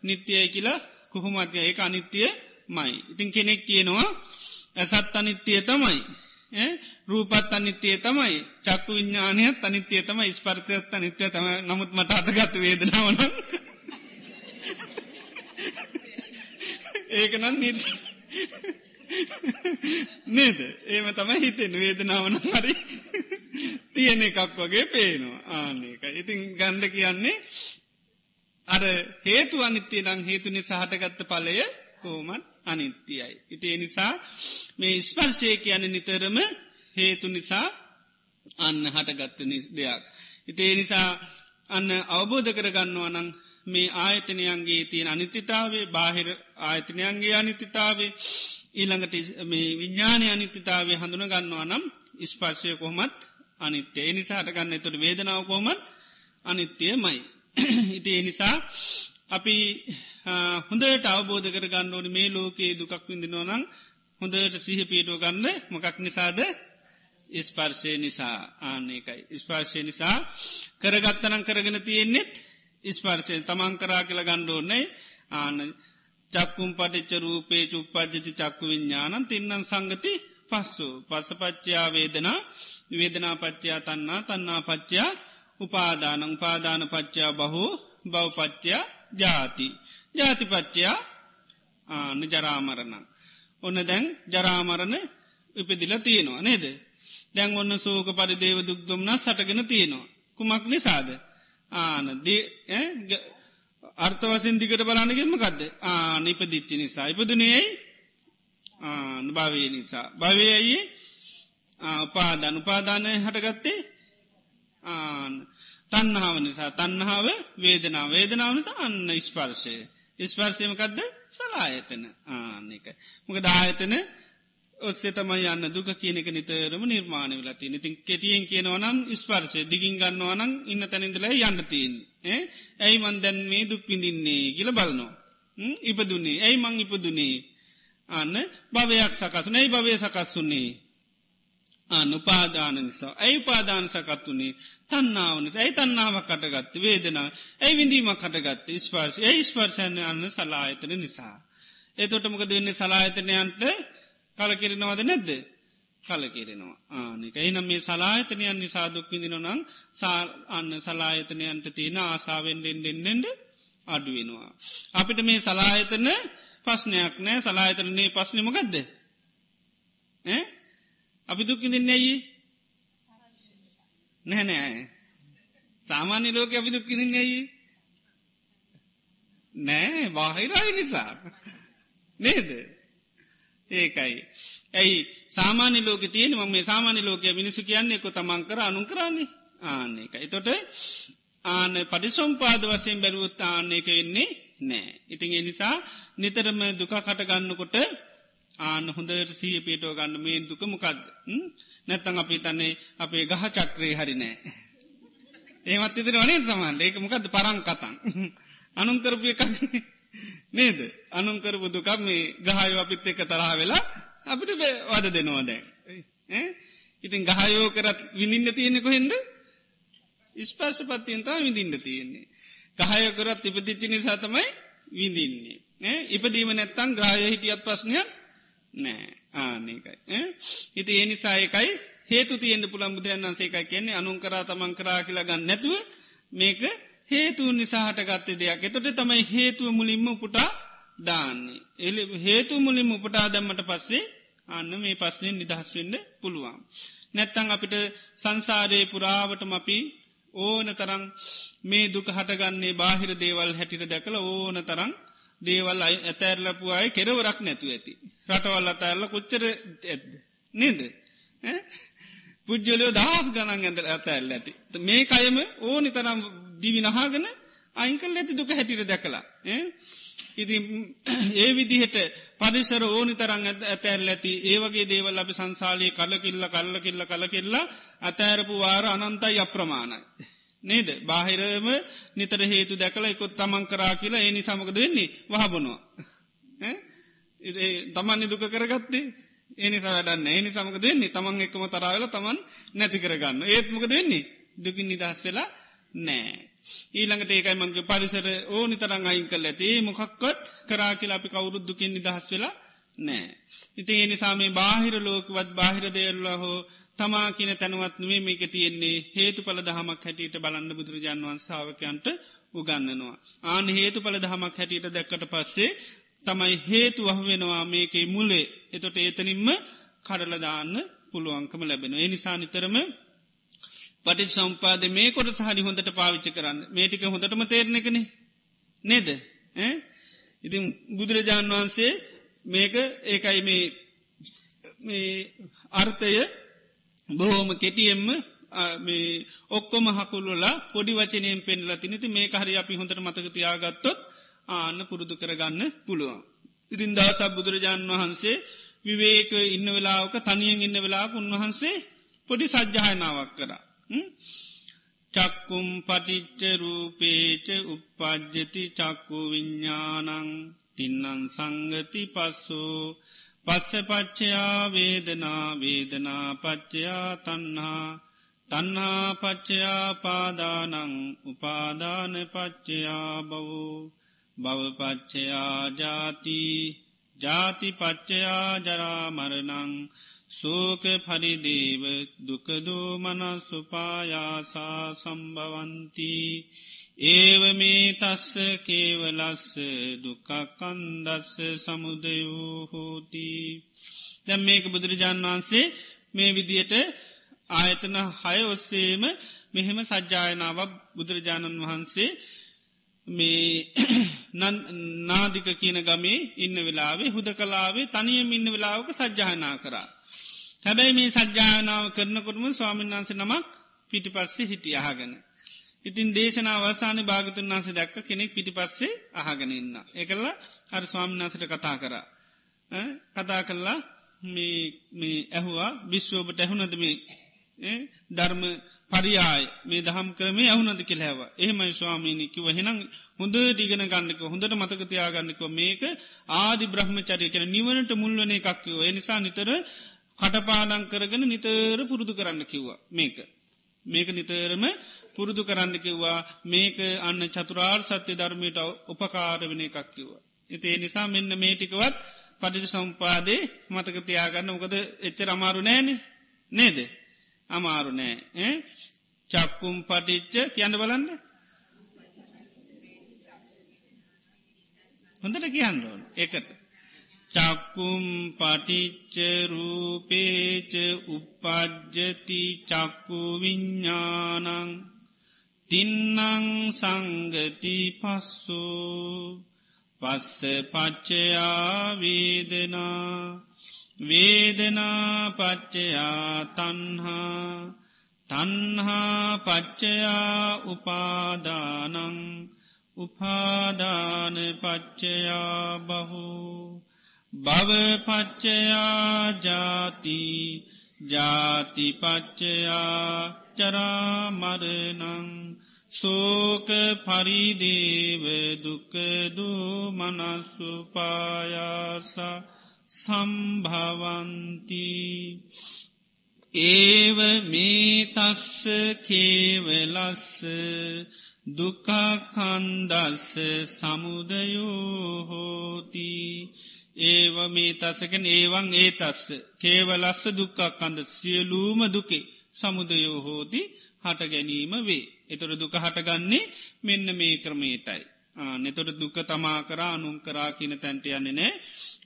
නිත්‍යය කියලා කොහොමත්ය ඒ අනිත්‍යය මයි. ඉතින් කෙනෙක් කියනවා ඇසත් අනිත්‍යය තමයි. රූපත් අනිත්‍යය තමයි චක්කු විඤ්ඥානයත් අනිත්‍යය තම ස්පර්සයත් අනිත්‍යය තම නමුත් මට අටගත වේදනාවන [LAUGHS] ඒකනම් නිති නේද ඒම තමයි හිතෙන් වේදනාවන හරි තියෙන එකක් වගේ පේනවා ආනක ඉතින් ගණ්ඩ කියන්නේ අර හේතු අනිත්‍යය නං හේතුනි සහටගත්ත පලය කෝමත් අනිත්‍යයයි. ඉතිේ නිසා මේ ස්පර්ශය කියන නිතරම හේතු නිසා අන්න හටගත්ත දෙයක්. ඉතිේ නිසා අන්න අවබෝධ කරගන්නවා නං මේ ආයතනයන්ගේ තියෙන අනිත්‍යතාවේ බාහිර ආයතනයන්ගේ අනිත්‍යතාවේ ඊළඟට මේ විඤ්ඥානය අනිත්‍යතාවේ හඳුන ගන්නවා නම් ස්පර්ශය කොහොමත් අනිත්‍ය එනිසාට ගන්න තුට වේදනාව කොහොමත් අනිත්‍යය මයි. [CLEARS THROAT] ඉති එනිසා අපි හොඳට අවබෝධ කර ගන්න ඕන මේ ලෝකයේ දුකක් විඳිනවනං හොඳට සිහ පීටෝ ගන්න මොකක් නිසාද ස්පර්ශය නිසා ආන්නේකයි. ස්පර්ශය නිසා කරගත්තනං කරගෙන තියෙන්නෙත් ස්පර්ශය තමන් කරා කියල ගණ්ඩෝන්නේ ආන චක්කුම් පටිච්ච රූපේ චුප්පජ්ජති චක්කු විඤ්ඥානන් තින්නන් සංගති පස්සු. පස්සපච්චයා වේදනා වේදනා පච්චයා තන්නා තන්නා පච්චයා උපාදානං පාදාන පච්චයා බහු බවපච්චයා ජාති. ජාතිපච්චයා ආන ජරාමරණ. ඔන්න දැන් ජරාමරණ ඉපදිල තියෙනවා නේද? දැන් ඔන්න සෝක පරිදේව දුක්දුම්න සටගෙන තියෙනවා. කුමක් නිසාද? ආන අර්ථ වසින් දිකට බලානගෙම කක්ද ආන ඉපදිච්චි නිසා. ඉපදුනේයි ආන භාවය නිසා. භවයයි උපාධන උපාදානය හටගත්තේ? ආන තන්නහාව නිසා. තන්නහාාව වේදනා වේදනාව නිසා අන්න ස්පර්ශය. ස්පර්ශයමකක්ද සලායතන. ආනෙක මොක දායතන ඔස්සේ තමයි යන්න දුක කියනක නිතරම නිර්මාණ වෙලති ඉතින් කෙටියෙන් කියනවනම් ස්පර්ශය දිගින් ගන්නවනම් ඉන්න තැනින්දල යන්න තිීන් ඇයි මන්දැන් මේ දුක් පිඳින්නේ කියල බලනවා. ඉපදුන්නේ ඇයි මං ඉපදුනේ? අන්න භවයක් සකසුන ඇයි භවය සකස්සුන්නේ අනුපාදාන නිසා. ඇයි පාදාන සකත්තුනේ තන්නාවන ඇයි තන්නාවක් කටගත්ත වේදනා ඇයි විඳීමක් කටගත්ත ස්පර්ශ ඇයි ස්පර්ශයන අන්න සලායතන නිසා. ඒතොටමක දෙන්නේ සලායතනයන්ට කලකිරෙනවාද නැද්ද? කලකිරෙනවා. ආනික එනම් මේ සලායතනයන් නිසාදුක් විදින නම් අන්න සලායතනයන්ට තියෙන ආසාාවෙන්ඩෙන්ඩෙන්ඩෙන්ඩ අඩුවෙනවා. අපිට මේ සලායතන පස්්නයක් නෑ. සලායතනන්නේ පස්්නමකක්ද අපි දුක්කිදින්නේ ඇයි? නැහැ නෑ. සාමාන්‍ය ලෝක අපි දුක්කිදින්නේ ඇයි? නෑ. බාහිරයි නිසා. නේද? ඒකයි. ඇයි? සාමාන්‍ය ලෝක තියෙන ම මේ සාමාන්‍ය ලෝකය මිනිසු කියන්නේ කො තමන් කර අනුන් කරන්නේ ආන්න එකයි තොට ආන පටිසොම්පාද වසයෙන් බැලුවත් ආන්නේක වෙන්නේ නෑ ඉතින් එනිසා නිතරම දුක කටගන්නකොට ආන හොඳට සීය පේටෝ ගන්න මේ දුක මොකක්ද නැත්තං අපි තන්නේ අපේ ගහ චක්‍රේ හරිනෑ ඒමත් ඉදිර වනේ සමන්ට ඒක මොකද පරං කතන් අනුන්කරපිය කන්නේ නේද? අනුන්කරපු දුකක් මේ ගහය අපිත් එක තරහ වෙලා අපිට වද දෙනවා දැන්. ඉතින් ගහයෝ කරත් විඳින්න තියෙනෙ කොහෙන්ද? ස්පර්ශ පත්තියන්තා විඳින්න තියෙන්නේ. ගහය කරත් ඉපදිච්චි නිසා තමයි විඳින්නේ. ඉපදීම නැත්තං ග්‍රාය හිටියත් ප්‍රශ්නයක් නෑ. ආනකයි ඉති ඒ නිසායකයි හේතු තියෙන්ට පුළන් බුදුරන් වන්සේකයි කියන්නේ අනුන් කරා තමන් කරා කියලා ගන්න නැතුව මේක හේතුව නිසාහට ගත්තේ දෙයක් එතොට තමයි හේතුව මුලින්ම උපුටා දාන්නේ එලි හේතු මුලින්ම උපටා දැම්මට පස්සේ අන්න මේ පස්්නයෙන් නිදහස් වෙන්න පුළුවන්. නැත්තං අපිට සංසාරයේ පුරාවටම අපි ඕන තරං මේ දුක හටගන්නේ බාහිර දේවල් හැටිට දැකළ ඕන තරං දේවල් අයි ඇතැරලපු අය කෙරවරක් නැතු ඇති. රටවල් අතඇල්ල කොච්චර ඇද. නේද. පුද්ජලයෝ දහස් ගණන් ඇද ඇතැල්ල ඇති. මේ අයම ඕනි තරම් දිවි නහාගෙන අයිංකල් ඇති දුක හැටිර දැකලා. ඉති ඒ විදිහට පරිසර ඕනි තරං ඇතැල් ඇති ඒවගේ දේවල් අපි සංසාලයේ කලකිල්ල කල්ල කිල්ල කල කෙල්ලා අතෑරපු වාර අනන්තයි අප්‍රමාණයි. නේද බාහිරම නිතර හේතු දැකල එකොත් තමන් කරා කියලා ඒනි සමකද වෙන්නේ වහබනවා. තමන් දුක කරගත්තේ ඒනිසා වැඩන්න ඒනි සමක දෙන්නේ තමන් එක්කම තරාවල තමන් නැති කරගන්න ඒත්මක දෙන්නේ දුකින් නිදහස් වෙලා නෑ. ඊළඟට ඒකයි මංගේ පරිසර ඕනි තරං අයින් කල් ඇති මොකක්කොත් කරා කියලා අපි කවුරුත් දුකින් නිදහස් වෙලා නෑ. ඉති ඒනිසාමේ බාහිර ලෝකවත් බාහිර දේරලා හෝ තමා කියන තැනවත් නේ මේක තියෙන්නේ හේතු පල දහමක් හැටියට බලන්න බුදුරජාන් වන්සාාවකයන්ට උගන්නනවා. ආන හේතු පල දහමක් හැටියට දැක්කට පස්සේ තමයි හේතු වහවෙනවා මේකේ මුලේ එතොට ඒතනින්ම කඩලදාන්න පුළුවන්කම ලැබෙන. එනිසා නිතරම පටි සම්පාද මේ කොට සහරි හොඳට පාවිච්ච කරන්න. මේටික හොඳටම තේරණකන නේද? ඉතින් බුදුරජාණන් වහන්සේ මේක ඒකයි මේ අර්ථය බොහෝම කෙටියෙන්ම මේ ඔක්කොම හකුල්ලලා පොඩි වචනයෙන් පෙන්ල තිනති මේ හරි අපි හොඳට මතකතියාගත්තොත් ආන්න පුරුදු කරගන්න පුළුවන්. ඉතින් දසක් බුදුරජාණන් වහන්සේ විවේක ඉන්න වෙලාවක තනියෙන් ඉන්න වෙලාක උන්වහන්සේ පොඩි සජ්්‍යායනාවක් කරා. චක්කුම් පටිච්ච රූපේච උපපජ්ජති චක්කු විඤ්ඥානං තින්නන් සංගති පස්සෝ පස්ස පච්චයා වේදනා වේදනා පච්චයා තන්හා තන්හා පච්චයා පාදානං උපාදාන පච්චයා බවෝ භවපච්චයා ජාති ජාති පච්චයා ජරාමරණං සෝක පරිදේව දුකදෝ මනස්සුපායාසා සම්භවන්ති ඒව මේ තස්ස කේවලස්ස දුකක්කන්දස්ස සමුදයෝ හෝති දැම් මේක බුදුරජාන් වහන්සේ මේ විදියට ආයතන හය ඔස්සේම මෙහෙම සජ්ජායනාවක් බුදුරජාණන් වහන්සේ මේ නාදික කියන ගමේ ඉන්න වෙලාවේ හුද කලාවේ තනියම ඉන්න වෙලාවක සජ්ජායනා කරා. හැබැයි මේ සජ්‍යායනාව කරනකොටම ස්වාමීන් වන්සේ නමක් පිටි පස්සේ හිටිය අහගෙන. ඉතින් දේශනාවසාන භාගතුන් වන්සේ දැක්ක කෙනෙක් පිටි පස්සේ අහගෙන ඉන්න. එකල්ල හර ස්වාමීන් වන්සට කතා කරා. කතා කල්ලා මේ ඇහුවා විශ්වෝපට ඇහුනද මේ ධර්ම පරියාය මේ දහම් කරමේ ඇහුනද කෙලහැව එහෙමයි ස්වාමීනිකිව හෙනම් හොඳ ටිගෙන ගන්නක හොඳට මතකතියාගන්නක මේක ආදි බ්‍රහ්මචරය කන නිවනට මුල්වන එකක්කෝ එනිසා නිතර කටපාඩං කරගෙන නිතර පුරුදු කරන්න කිව්වා. මේක. මේක නිතරම පුරුදු කරන්න කිව්වා. මේක අන්න චතුරාර් සත්‍ය ධර්මයට උපකාර වෙන එකක් කිව්වා. එතේ නිසා මෙන්න මේටිකවත් පටිජ සම්පාදේ මතක තියාගන්න. මොකද එච්චර අමාරු නෑන. නේද? අමාරු නෑ. චක්කුම් පටිච්ච කියන්න බලන්න. හොඳට කියන්න ඕන. එකට චක්කුම් පටිච්චරූපේච උපද්ජති චක්කු විඤ්ඥානං තින්නං සංගති පස්සෝ පස්ස පච්චයා වේදනා වේදනා පච්චයා තන්හා තන්හා පච්චයා උපාදානං උපාදාන පච්චයා බහෝ භවපච්චයා ජාති ජාතිපච්චයා චරාමරනං සෝක පරිදේව දුකදු මනස්සුපායාස සම්භවන්ති ඒව මේ තස්ස කේවලස්ස දුකකන්දස්ස සමුදයෝහෝතිී ඒව මේ තසකෙන් ඒවන් ඒ තස්ස කේවලස්ස දුක්කක් කන්ද සියලූම දුකේ සමුදයෝ හෝති හට ගැනීම වේ. එතොර දුක හටගන්නේ මෙන්න මේ ක්‍රමේටයි. නෙතොට දුක තමා කරා අනුම් කරා කියන තැන්ට යන්නේ නෑ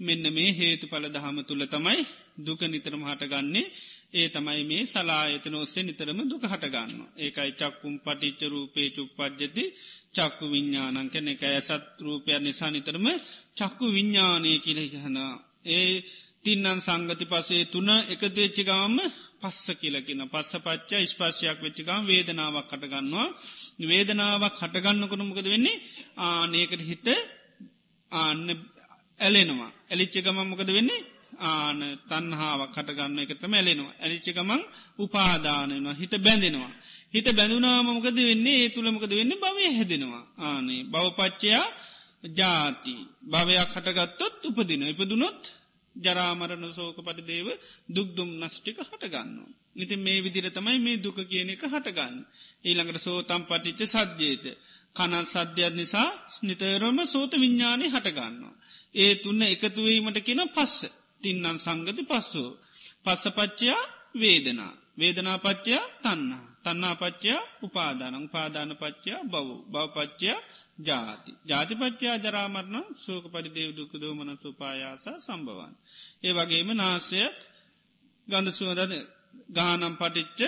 මෙන්න මේ හේතු පල දහම තුළ තමයි දුක නිතරම හටගන්නේ ඒ තමයි මේ සලායතන ඔස්සේ නිතරම දුක හටගන්න. ඒකයි චක්කුම් පටිච්ච රූපේ චුප්පද්ජති චක්කු විඤ්ඥානන් කැන එක ඇසත් රූපයක් නිසා නිතරම චක්කු විඤ්ඥානය කියල හනා. ඒ තින්නන් සංගති පසේ තුන එකතු වෙච්චිගාම පස්ස කියලකින පස්ස පච්චා ස්පර්ශයක් වෙච්චිකම් වේදනාවක් කටගන්නවා වේදනාවක් හටගන්න කොනමකද වෙන්නේ? ආනයකට හිත ආන්න ඇලෙනවා. ඇලිච්චගම මොකද වෙන්නේ? ආන තන්හාාවක් කටගන්න එකතම ඇලෙනවා. ඇලිච්චගමන් උපාදානනවා හිත බැඳෙනවා. හිත බැඳුනාමකද වෙන්නේ? ඒ තුළමකද වෙන්න? භවය හැදෙනවා. ආනේ බවපච්චයා ජාති. භවයක් හටගත්තොත් උපදින ඉපදුනොත් ජරාමරණ සෝක පරිදේව දුක්දුම් නස්්ටික හටගන්න. ඉති මේ විදිර තමයි මේ දුක කියන එක හටගන්න. ඊළඟට සෝතම් පටිච්ච සද්්‍යයට. කනත් සද්‍යයක් නිසා නිතරම සෝත විඤ්ඥානය හටගන්නවා. ඒ තුන්න එකතුවීමට කියන පස්ස. තින්නන් සංගති පස්සෝ. පස්සපච්චයා වේදනා. වේදනාපච්චයා තන්නා. තන්නාපච්චයා උපාදානං පාදාන පච්චයා බව බවපච්චයා ජාති. ජාතිපච්චයා ජරාමරණ සෝක පරිදේව දුකදෝ මන සුපායාස සම්බවන්. ඒ වගේම නාසය ගඳ සුවදද ගානම් පටිච්ච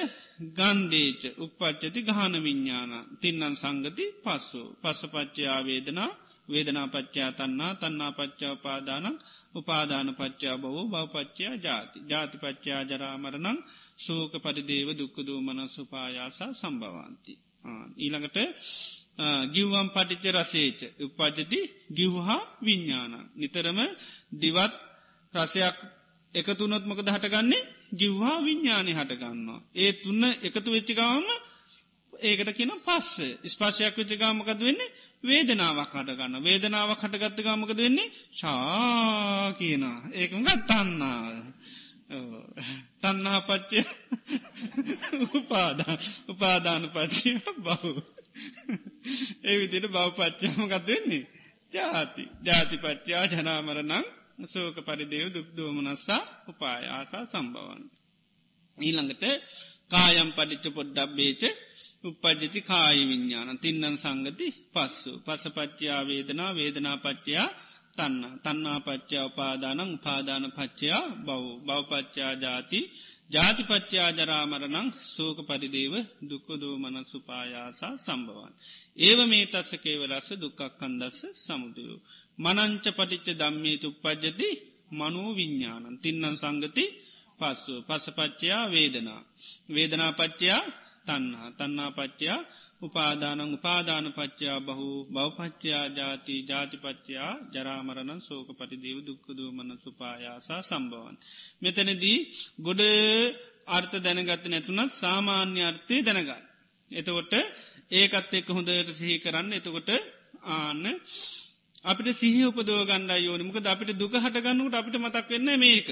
ගන්දේච උපච්චති ගාන විඤ්ඥාන තින්නන් සංගති පස්සු පස්සපච්චයා වේදනා වේදනා පච්චා තන්නා තන්නා පච්චා උපාදානං උපාදාන පච්චා බවෝ බවපච්චයා ජාති ජාති පච්චා ජරාමරණං සෝක පරිදේව දුක්කදූ මන සුපායාසා සම්භවන්ති. ඊළඟට ගිව්වම් පටිච්ච රසේච උපජති ගිව්හා විඤ්ඥාන. නිතරම දිවත් රසයක් එකතුනොත්මකද හටගන්නේ ගිව්හා විඤ්ඥානය හටගන්නවා. ඒ තුන්න එකතු වෙච්චිකාවම ඒකට කියන පස්ස ස්පාශයක් වෙච්චිකාමකද වෙන්නේ වේදනාවක් හටගන්න වේදනාවක් හටගත්තගාමකද වෙන්නේ? ශා කියනවා. ඒකම ගත්තන්නාව. තන්නහා පච්චය. උපාදා උපාදාන පච්චය බහු. ඒ විදිට බව පච්චාමකත් වෙන්නේ? ජාති. ජාති පච්චා ජනාමරනං සෝක පරිදේව දුක්දෝමනස්සා උපාය ආසා සම්බවන්. ඊළඟට කායම් පටිච්ච පොඩ්ඩක් බේච උපජ්ජති කායි විඤ්ඥාන තින්නන් සංගති පස්සු. පසපච්චයා වේදනා වේදනා පච්චයා තන්න තන්නා පච්චා උපාදානං උපාදාන පච්චයා බව් බවපච්චා ජාති. ජාතිපච්චා ජරාමරණං සෝක පරිදේව දුක්කදෝ මන සුපායාසා සම්බවන්. ඒව මේ තස්සකේව රස්ස දුක්කක් කන්දස්ස සමුදයෝ. මනංච පටිච්ච දම්මේ තුප්පජ්ජති මනෝ විඤ්ඥානන් තින්නන් සංගති පස්සුව පසපච්චයා වේදනා. වේදනා පච්චයා තන්නා තන්නා පච්චයා උපාදානං උපාදාන පච්චයා බහු බවපච්චයා ජාති ජාතිපච්චයා ජරාමරණන් සෝක පටිදේව දුක්කදූ මන සුපායාසා සම්බවන්. මෙතනදී ගොඩ අර්ථ දැනගත්ත නැතුනත් සාමාන්‍ය අර්ථය දැනගන්න. එතකොට ඒකත් එක්ක හොඳට සිහි කරන්න එතකොට ආන්න අපිට සිහි උපදෝ ගණ්ඩ යෝනිමකද අපිට දුක හටගන්නුට අපිට මතක් වෙන්න මේක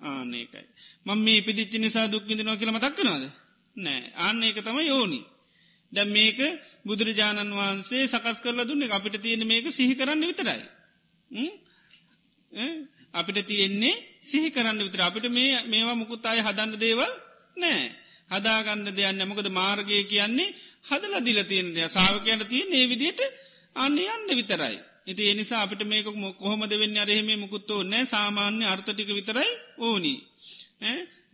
ආනකයි. මං මේ පිදිච්චි නිසා දුක්විදිනවා කියල මතක්කනවාද නෑ අන්න ඒක තම යෝනි. දැ මේක බුදුරජාණන් වහන්සේ සකස් කරල දුන්න අපිට තියෙන මේක සිහි කරන්න විතරයි. අපිට තියෙන්නේ සිහි කරන්න විතර අපිට මේ මේවා මුකුත් අය හදන්න දේවල් නෑ. හදාගන්න දෙයන්න මොකද මාර්ගය කියන්නේ හදල දිල තියෙන දෙය සාාවකයට තියෙන් ඒ විදියට අන්න යන්න විතරයි. ඉති එනිසා අපිට මේක කොහොමද වෙන්න අරහෙම මුකුත්තෝ නෑ සාමාන්‍ය අර්ථටික විතරයි ඕනි.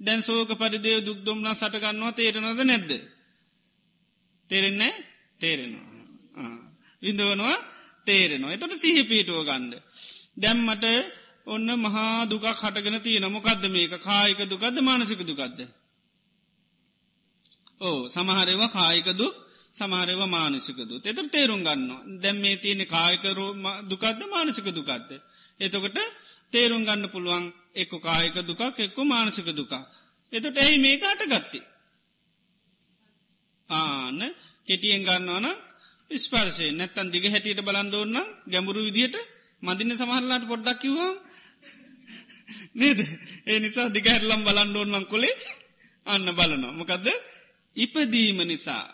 දැන් සෝක පරිදේ දුක්දුම්නා සටගන්නවා තේරනද නැද්ද. තේරෙන්නේ තේරෙනවා. විඳවනවා තේරෙනවා. එතට සිහි පීටුව ගණ්ඩ. දැම්මට ඔන්න මහා දුකක් හටගෙන තියන මොකක්ද මේක කායික දුකක්ද මානසික දුකක්ද. ඕ සමහරව කායික දුක් සමාරව මානසිකද. එත තේරුම් ගන්න. දැම් මේ තියෙන කායකර දුකක්ද මානසික දුකක්ද. එතකොට තේරුම් ගන්න පුළුවන් එක්ක කායක දුකක් එක්ක මානසික දුකක්. එතට ඇයි මේක අට ගත්ති. ආන කෙටියෙන් ගන්නවන ස්පර්ශය. නැත්තන් දිග හැටියට බලන්ඩෝන්න ගැඹුරු විදිහට මදින්න සමහරලාට පොඩ්ඩක් කිවවා නේද? ඒ නිසා දිගහැරලම් බලන්ඩෝන්නම් කොලේ අන්න බලනවා. මොකදද? ඉපදීම නිසා.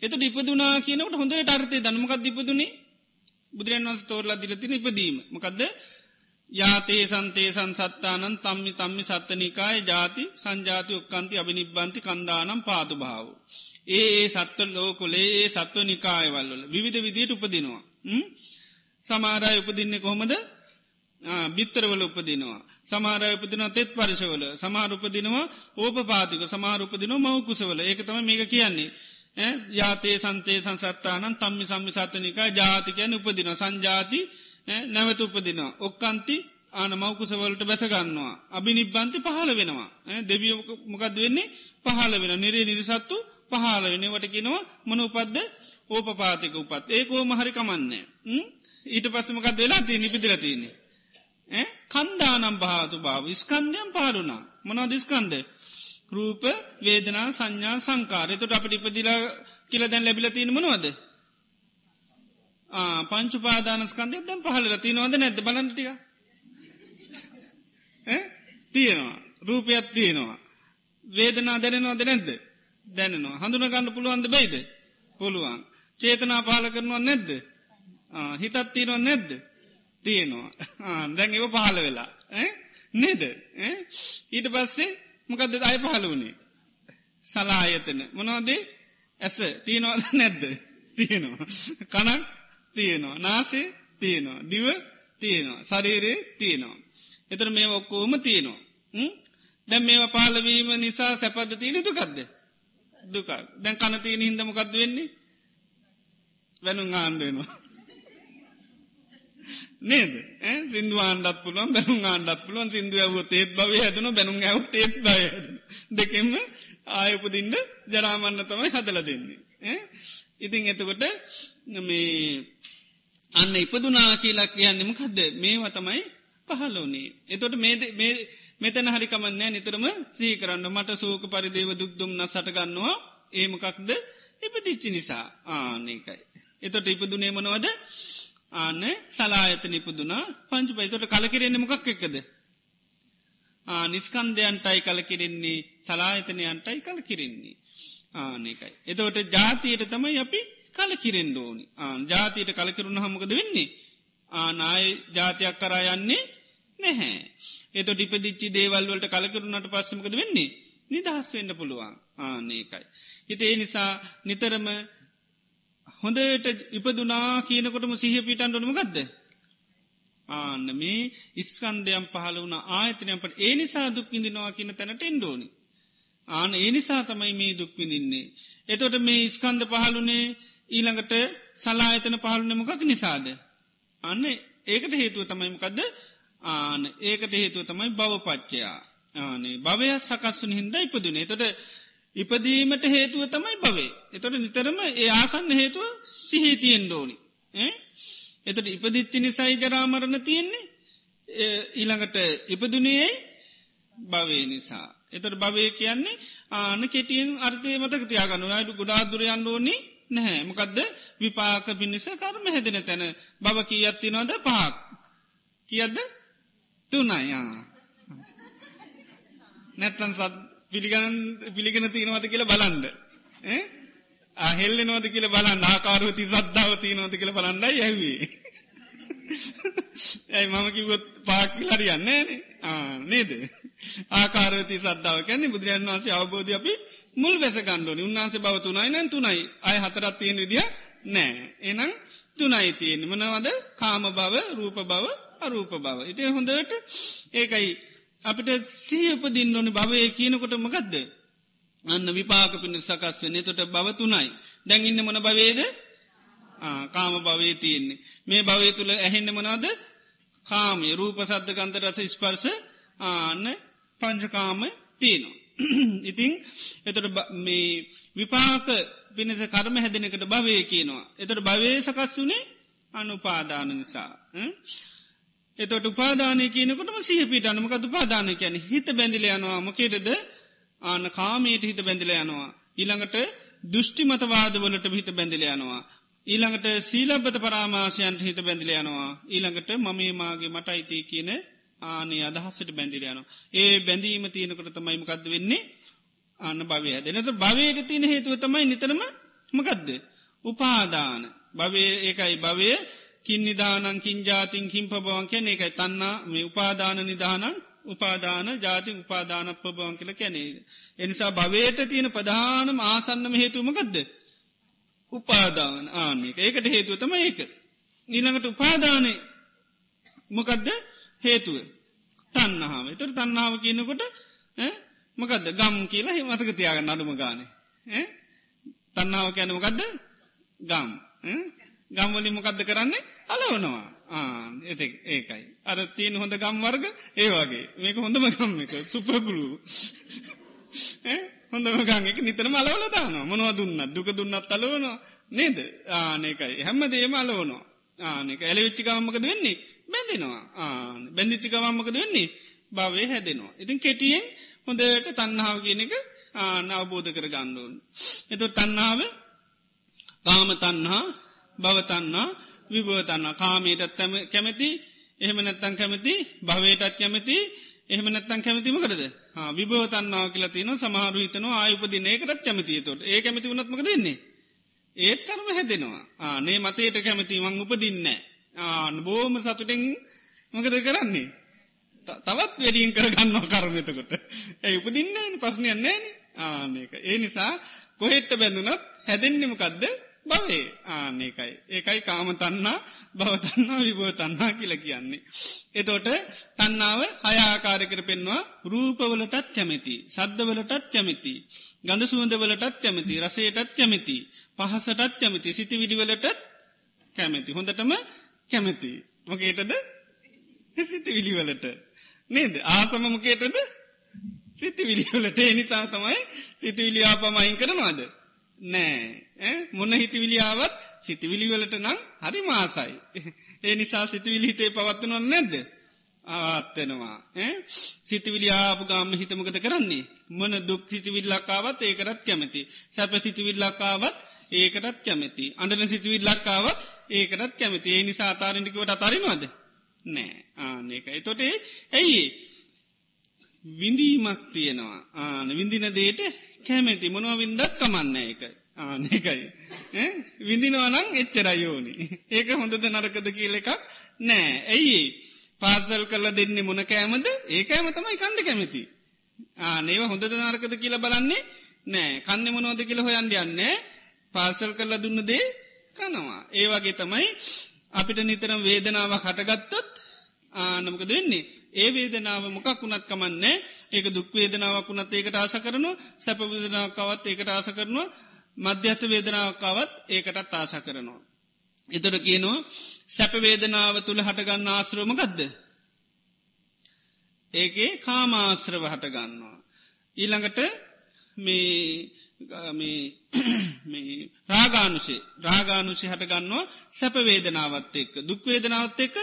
එතට ඉපදුනා කියනට හොඳ ටර්තය දනමකක් ඉපදුනේ? බුදුරන් වන්ස තෝරලා දිලතින ඉපදීම. මොකක්ද යාතේ සන්තේ සංසත්තානන් තම්මි තම්මි සත්තනිකාය ජාති සංජාති ඔක්කන්ති අභිනිබ්බන්ති කන්දානම් පාතු භාව. ඒ ඒ සත්ව ලෝකොලේ ඒ සත්ව නිකායවල්ල විවිධ විදියට උපදිනවා. සමාරය උපදින්නේ කොහොමද බිත්තරවල උපදිනවා. සමාරය උපදින තෙත් පරිශවල සමාරුපදිනවා ඕප පාතික සමාරුපදින මවකුසවල ඒක තම මේක කියන්නේ. යාතේ සන්තේ සංසත්තානන් තම්මි සම්මි සත්තනිකා ජාතිකයන් උපදින සංජාති නැවත උපදිනවා. ඔක්කන්ති ආන මවකුසවලට බැසගන්නවා. අභි නිබ්බන්ති පහල වෙනවා. දෙවිය මොකද වෙන්නේ? පහල වෙන නිරේ නිරිසත්තු පහල වෙනවටකිනවා මන උපද්ද ඕපපාතික උපත්. ඒකෝ මහරි කමන්නේ. ඊට පස්සමකත් වෙලා තිය නිපිදිල තියන්නේ. කන්දානම් භාතු භාව. ස්කන්ධයම් පාරුණා මොනා දිස්කන්ද රූප වේදනා සංඥා සංකාරය තුට අපට ඉපදිලා කියල දැන් ලැබිල තියෙන මනවද? පංචුපාදානස්කන්දය දැම් පහල තිනවද නැද බලටික තියෙනවා. රූපයක් තියෙනවා. වේදනා දැනෙනවාද නැද්ද? දැනෙනවා. හඳුන ගන්න පුළුවන්ද බයිද? පුළුවන්. චේතනා පාල කරනවා නැද්ද? හිතත් තියෙනවා නැද්ද? තියෙනවා. දැන් ඒව පහල වෙලා. නේද? ඊට පස්සේ මොකක්ද අය පහල වුණේ? සලායතන. මොනවදේ? ඇස. තියෙනවාද නැද්ද? තියෙනවා. කනක්? තියෙනවා. නාසේ තියෙනවා. දිව තියෙනවා. ශරීරයේ තියෙනවා. එතර මේ ඔක්කෝම තියෙනවා. දැම් මේවා පාලවීම නිසා සැපද තියෙන දුකක්ද? දුක දැන් කනතියන හිදමකක්ද වෙන්නේ? වැනු ආණ්ඩුවෙනවා නේද? සිින්දු ආණ්ඩත් පුලුවන් බැනු ආණ්ඩත් පුලුවන් සිින්දු ඇව තේත් බව හැදන බැනු ඇව තේත් බය දෙකෙම ආයපදින්ට ජරාමන්න තමයි හදල දෙන්නේ. ඉතිං එතකොට මේ අන්න ඉපදුනා කියලා කියන්නෙමකක්ද මේවා තමයි පහලෝනේ එතොට මේ මෙතන හරිකමන්නෑ නිතරම සී කරන්න. මට සූක පරිදේව දුක්දුම්න්න සටගන්නවා ඒමකක්ද ඉපදිච්චි නිසා. ආනකයි. එතොට ඉපදුනේ මනවද? ආන සලායතන ඉපදුනා. පංචු පයිතොට කලකිරෙන්නේ මොකක් එකද. නිස්කන්දයන්ටයි කලකිරෙන්නේ සලායතනයන්ටයි කලකිරෙන්නේ. ආනකයි. එතවට ජාතියට තමයි අපි කලකිරෙන්ඩ ඕනි ආන ජාතියට කලකිරුණ හමකද වෙන්නේ. ආනාය ජාතියක් කරා යන්නේ නැහැ. ඒත ටිපදිච්චි දේවල්වලට කලකරුණට පස්සමකද වෙන්නේ නිදහස් වෙන්න පුළුවන් ආනේකයි. හිත ඒ නිසා නිතරම හොඳට ඉපදුනා කියනකොටම සිහ පිටන්ටනම ගදද. ආන්න මේ ඉස්කන්දයම් පහල වුණ ආයතනයම්පට ඒ නිසා දුක්විඳිනවා කියන තැනට එන්ඩෝනි. ආන ඒ නිසා තමයි මේ දුක්විඳින්නේ. එතොට මේ ඉස්කන්ද පහලුනේ ඊළඟට සලායතන පහලුන මොකක් නිසාද. අන්න ඒකට හේතුව තමයිමකදද ආන ඒකට හේතුව තමයි බවපච්චයා. ආනේ භවය සකස්සුන හින්ද ඉපදුනේ තොට ඉපදීමට හේතුව තමයි භවේ. එතොට නිතරම ඒ ආසන්න හේතුව සිහිතියෙන් ඩෝනි. එතට ඉපදිච්චි නිසයි ජරාමරණ තියෙන්නේ ඊළඟට ඉපදුනේයි භවේ නිසා. එතට භවය කියන්නේ ආන කෙටියෙන් අර්ථය මතක තියාගන්න අයට ගොඩාදුරයන්න ඕනි නැහැ. මොකදද? විපාක පිණිස කරම හැදෙන තැන. බව කිය අත්තිනවද පහක්. කියද්ද තුනයා. නැත්තන් සත් පිළිගන පිළිගෙන තියෙනවද කියලා බලන්ඩ අහෙල්ල නොද කියල බලන්න. ආකාරවති සද්ධාව තියනවද කියල බලන්නයි ඇවේ ඇයි මම කිවොත් පාක්කිල හරියන්නේ නේද? ආකාරවති සද්ධාව කැන්නේ බුදුරජන් වන්සේ අවබෝධ අපි මුල් වැස ගණ්ඩෝනි උන්වන්සේ බව තුනයි නැන් තුනයි. අය හතරත් තියෙන විදිිය නෑ එනම් තුනයි තියෙන මනවද? කාම බව රූප බව අරූප බව. ඉතිය හොඳට ඒකයි අපිට සීපදින්න ඕනි භවය කියනකොට මකදද? අන්න විපාක පිණ සකස් වන්නේ තොට බවතුනයි දැන්ඉන්න මොන භවේද කාම භවය තියෙන්නේ මේ භවය තුළ ඇහෙන්න මනාද කාමය රූප සද්ධ කන්ත රස ස්පර්ස ආන්න පංචකාම තියනවා. [CLEARS THROAT] ඉතිං එතට මේ විපාක පිණිස කර්ම හැදෙනකට භවය කියනවා. එතට භවය සකස් වුනේ අනුපාදාන නිසා. එතොට උපාදානය කියනකොටම සිහපිට අනමකත් උපාදාන කියන හිත බැඳිල යනවා මොකේටද ආන කාමයට හිත බැඳිල යනවා. ඊළඟට දෘෂ්ටි මතවාදවලට හිත බැඳිල යනවා. ඊළඟට සීලබ්බත පරාමාශයන්ට හිත බැඳිල යනවා. ඊළඟට මමේ මාගේ මට අයිති කියන ආනේ අදහස්සට බැඳිල යනවා. ඒ බැඳීම තියනකට තමයිමකක්ද වෙන්නේ අන්න භවය දෙනත භවයට තියන හේතුව තමයි නිතරම මකදද. උපාදාන භවය ඒකයි භවය කින් නිධානන් කින් ජාතින් කින් පබවන් කියන එකයි තන්නා මේ උපාදාන නිධානන් උපාදාන ජාති උපාදාන පබවන් කියල කැනේ. එනිසා භවයට තියෙන ප්‍රධානම ආසන්නම හේතුමකක්ද. උපාදාන ආනක ඒකට හේතුව තම ඒක. ඊළඟට උපාදානය. මොකදද? හේතුව. තන්නහාම තුර තන්නාව කියනකොට මොකද ගම් කියලා හිමතක තියාගන්න අඩුම ගානේ. තන්නාව කැනමකදද ගම්. ගම්වලි මොකක්ද කරන්නේ? අලවනවා. ආ එති ඒකයි. අර තියන් හොඳ ගම් වර්ග ඒ වගේ. මේක හොඳම ගම් එක. සුපගුලු හොඳම ගංගක නිතර මලවල දාන මොනව දුන්න දුක දුන්නත් අලවන නේද? ආනකයි හැම්ම දේම අලවනවා. ආනක ඇලවිච්චි ගමකද වෙන්නේ? බැඳෙනවා. ආ බැඳිච්චි ගමම්මකද වෙන්නේ? භවය හැදෙනවා. ඉතින් කෙටියෙන් හොඳට තන්නාව කියන එක ආන අවබෝධ කර ගණ්ඩුවන්. එතු තන්නාව කාම තන්හා භවතන්නා විභවතන්න කාමීටත් කැමැති එහෙම නැත්තන් කැමති භවයටත් කැමති එහෙම නැත්තන් කැමතිම කරද විභවතන්නාව කියලා තින සමහරු හිතන ආයුපදින ඒකටත් කැමතිතොට ඒ කැමති වනත්මක දෙන්නේ. ඒත් කරම හැදෙනවා. ආනේ මතයට කැමති මං උපදින්න ආන බෝම සතුටෙන් මකද කරන්නේ. තවත් වැඩියෙන් කරගන්නවා කරමතකොට ඇයි උපදින්න ප්‍රශ්නයන්නේ ආනක ඒ නිසා කොහෙට්ට බැඳුනත් හැදෙන්නෙමකක්ද භවේ ආනකයි ඒකයි කාම තන්නා භවතන්නා විබෝ තන්නා කියල කියන්නේ. එතෝට තන්නාව හයාකාරකර පෙන්වා රූපවලටත් කැමති සද්ධවලටත් කැමති. ගඳ සුවඳවලටත් කැමති රසයටත් කැමති. පහසටත් කැමති සිති විඩිවලටත් කැමති. හොඳටම කැමති. මොකේටද සිති විලිවලට. නේද ආසමමකේටද සිති විලිවලට එනිසා තමයි සිතිවිලියාපමයින් කරනවාද. නෑ. මොන්න හිතවිලියාවත් සිතිවිලිවලට නම් හරි මාසයි. [LAUGHS] ඒ නිසා සිතිවිලි හිතේ පවත්වනව නැද්ද. ආත්තෙනවා සිතිවිලි ආපු ගාම හිතමකද කරන්නේ? මොන දුක් සිතිවිල්ලක්කාවත් ඒකරත් කැමති. සැප සිතිවිල්ලක්කාවත් ඒකටත් කැමති. අඩන සිතිවිල්ලක්කාවත් ඒකටත් කැමති. ඒ නිසා අතාරටිකට අතරිනවාද? නෑ. ආනකයි තොටේ ඇයි? විඳීමක් තියෙනවා. ආන විඳින දේට කැමැති මොනව වින්දක් කමන්න එක ආනකයි විඳිනවනං එච්චරයෝනි ඒක හොඳද නරකද කියල එකක් නෑ. ඇයි පාසල් කල දෙන්නේ මොන කෑමද? ඒ කෑම තමයි කණ්ඩ කැමති. ආනේව හොඳද නරකද කියල බලන්නේ නෑ. කන්න මොනෝද කියල හොයන්ඩ යන්නේ. පාසල් කරලා දුන්න දේ කනවා. ඒ වගේ තමයි අපිට නිතරම් වේදනාව හටගත්තොත් ආනමකද වෙන්නේ. ඒ වේදනාව මොකක් වුණත් කමන්නේ ඒක දුක්වේදනාවක් වුණත් ඒකට ආස කරනවා සැපවිදනාවකවත් ඒකට ආස කරනවා මධ්‍යත්ත වේදනාවකාවත් ඒකටත් ආස කරනවා. එතොට කියනවා සැපවේදනාව තුළ හටගන්න ආශ්‍රමකදද. ඒකේ කාමාශ්‍රව හටගන්නවා. ඊළඟට මේ රාගානුසේ රාගානුසි හටගන්නවා සැපවේදනාවත් එක්ක දුක්වේදනාවත් එක්ක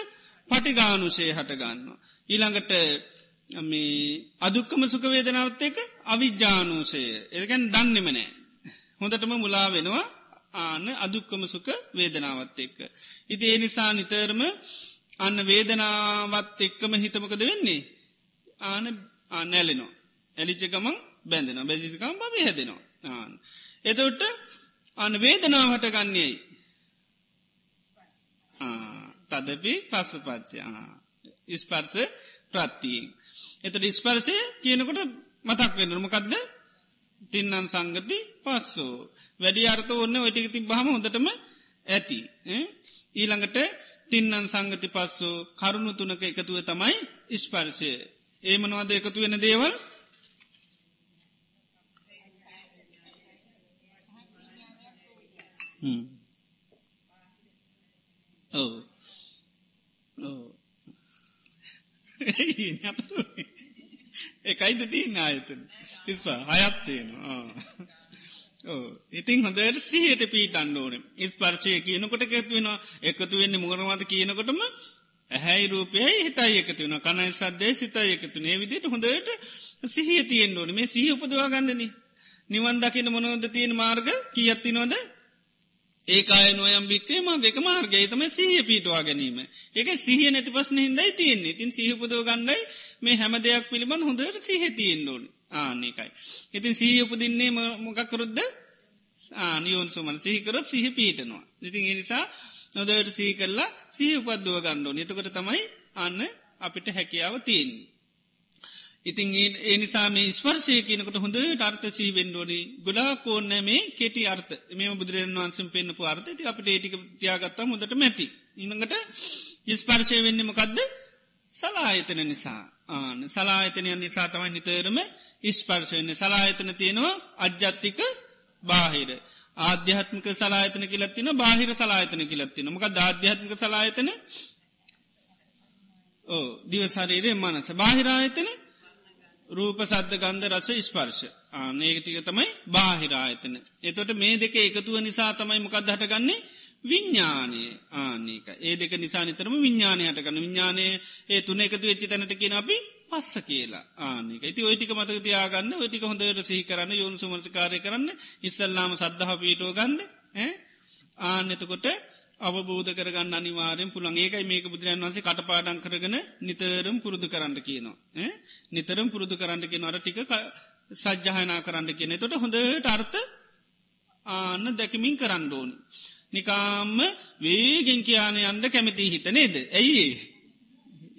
පටිගානුසේ හටගන්නවා. ඊළඟට මේ අදුක්කම සුකවේදනාවත් එක අවිජ්‍යානූසය එකැන් දන්නෙමනෑ. හොඳටම මුලා වෙනවා ආන අදුක්කම සුක වේදනාවත් එක්ක. ඉති ඒ නිසා නිතරම අන්න වේදනාවත් එක්කම හිතමකද වෙන්නේ. ආන ආනැලෙනවා. ඇලිචකමං බැඳෙන බැජිකම් බව හැදෙනවා. ආන. එතවට අන වේදනාවට ගන්නේයි. තදපි පස්ස පච්චා. ඉස්පර්ස ප්‍රත්තියෙන්. එතට ඉස්පර්සය කියනකොට මතක් වෙනරමකක්ද තින්නන් සංගති පස්සෝ. වැඩි අර්ථ ඔන්න ඔටික ති බහම හොඳටම ඇති. ඊළඟට තින්නන් සංගති පස්සෝ කරුණු තුනක එකතුව තමයි ඉස්පර්සය. ඒමනවාද එකතු වෙන දේවල් ඔව ඔව [LAUGHS] එකයිද තිීන ආයතන? ඉස්පා අයත්තේනවා ඉතින් හොඳට සිහට පීට අන්ඩෝනම් ඉස් පර්චය කියනකොට එකත්වෙනවා එකතු වෙන්න මුගරවාද කියනකොටම ඇහැයි රූපයයි හිතයි එකතු වෙන කනයි සද්දේ සිතයි එකතු නේ විදිට හොඳට සිහිය තියෙන් ඕන. මේ සිහ උපදවා ගන්නන. නිවන් දකින මොනොද තියෙන මාර්ග? කියත්තිනොද ඒකාය නොයම් බික්කේ මගේක මාර්ගය තම සහ පිටවා ගැනීම. ඒක සිහ නැති පස්න හිදයි තියන්නේ තින් සහපුදව ගන්නයි මේ හැම දෙයක් පිළිබඳ හොඳට සහ තියෙන් ඕන ආනකයි. ඉතින් සහ උපදින්නේ මොකක්කරුද්ද ආනියෝන් සුමන් සිහිකරොත් සිහ පීටනවා. ඉතින් එනිසා නොදට සී කරලා සහ උපද්දුව ගණ්ඩෝ නතකට තමයි අන්න අපිට හැකියාව තියන්නේ. ඉතින් ඒ නිසා මේ ස්පර්ශය කියනකට හොඳ අර්ථ සීවෙන්ඩෝනි ගොඩා කෝන්න මේ කෙටි අර්ථ. මේ බුදුරන් වන්සම් පෙන්න්නපු අර්ථ. ති අපට ඒටික තියාගත්තා මුදට මැති. ඉඟට ඉස්පර්ශය වෙන්නමකක්ද සලායතන නිසා. ආන සලායතනය නිසා තමයි නිතරම ඉස්පර්ශයන්න සලායතන තියෙනවා අජ්ජත්තික බාහිර. ආධ්‍යාත්මික සලායතන කිලත්තින බාහිර සලායතන කිලත්තින මොක ධාධ්‍යාත්මික සලායතන? ඕ දිවසරීරේ මනස. බාහිරායතන රූප සද්ධ ගන්ධ රස ස්පර්ශ. ආනේගතික තමයි බාහිරායතන. එතොට මේ දෙක එකතුව නිසා තමයි මොකක් හටගන්නේ? විඤ්ඥානයේ ආනක ඒ දෙක නිසානිතරම විඤ්ඥානයට ගන්න විඤ්ඥානය ඒ තුන එකතු වෙච්චි තැනට කියෙන අපි පස්ස කියලා. ආනක ඇති ඔයිටික මතක තියාගන්න ඔටික හොඳට සිහි කරන්න යොන් සුමර්සකාරය කරන්න ඉස්සල්ලාම සද්ධහ පීටෝ ගන්න ආන එතකොට අවබෝධ කරගන්න අනිවාරෙන් පුළන් ඒකයි මේක බුදුරන් වන්සේ කටපාඩන් කරගෙන නිතරම් පුරුදු කරන්න කියනවා. නිතරම් පුරුදු කරන්න කිය අර ටික සජ්්‍යහනා කරන්න කියන තොට හොඳට අර්ථ ආන්න දැකමින් කරන්න ඕනි. නිකාම්ම වේගෙන් කියයාන යන්ද කැමති හිත නේද. ඇයි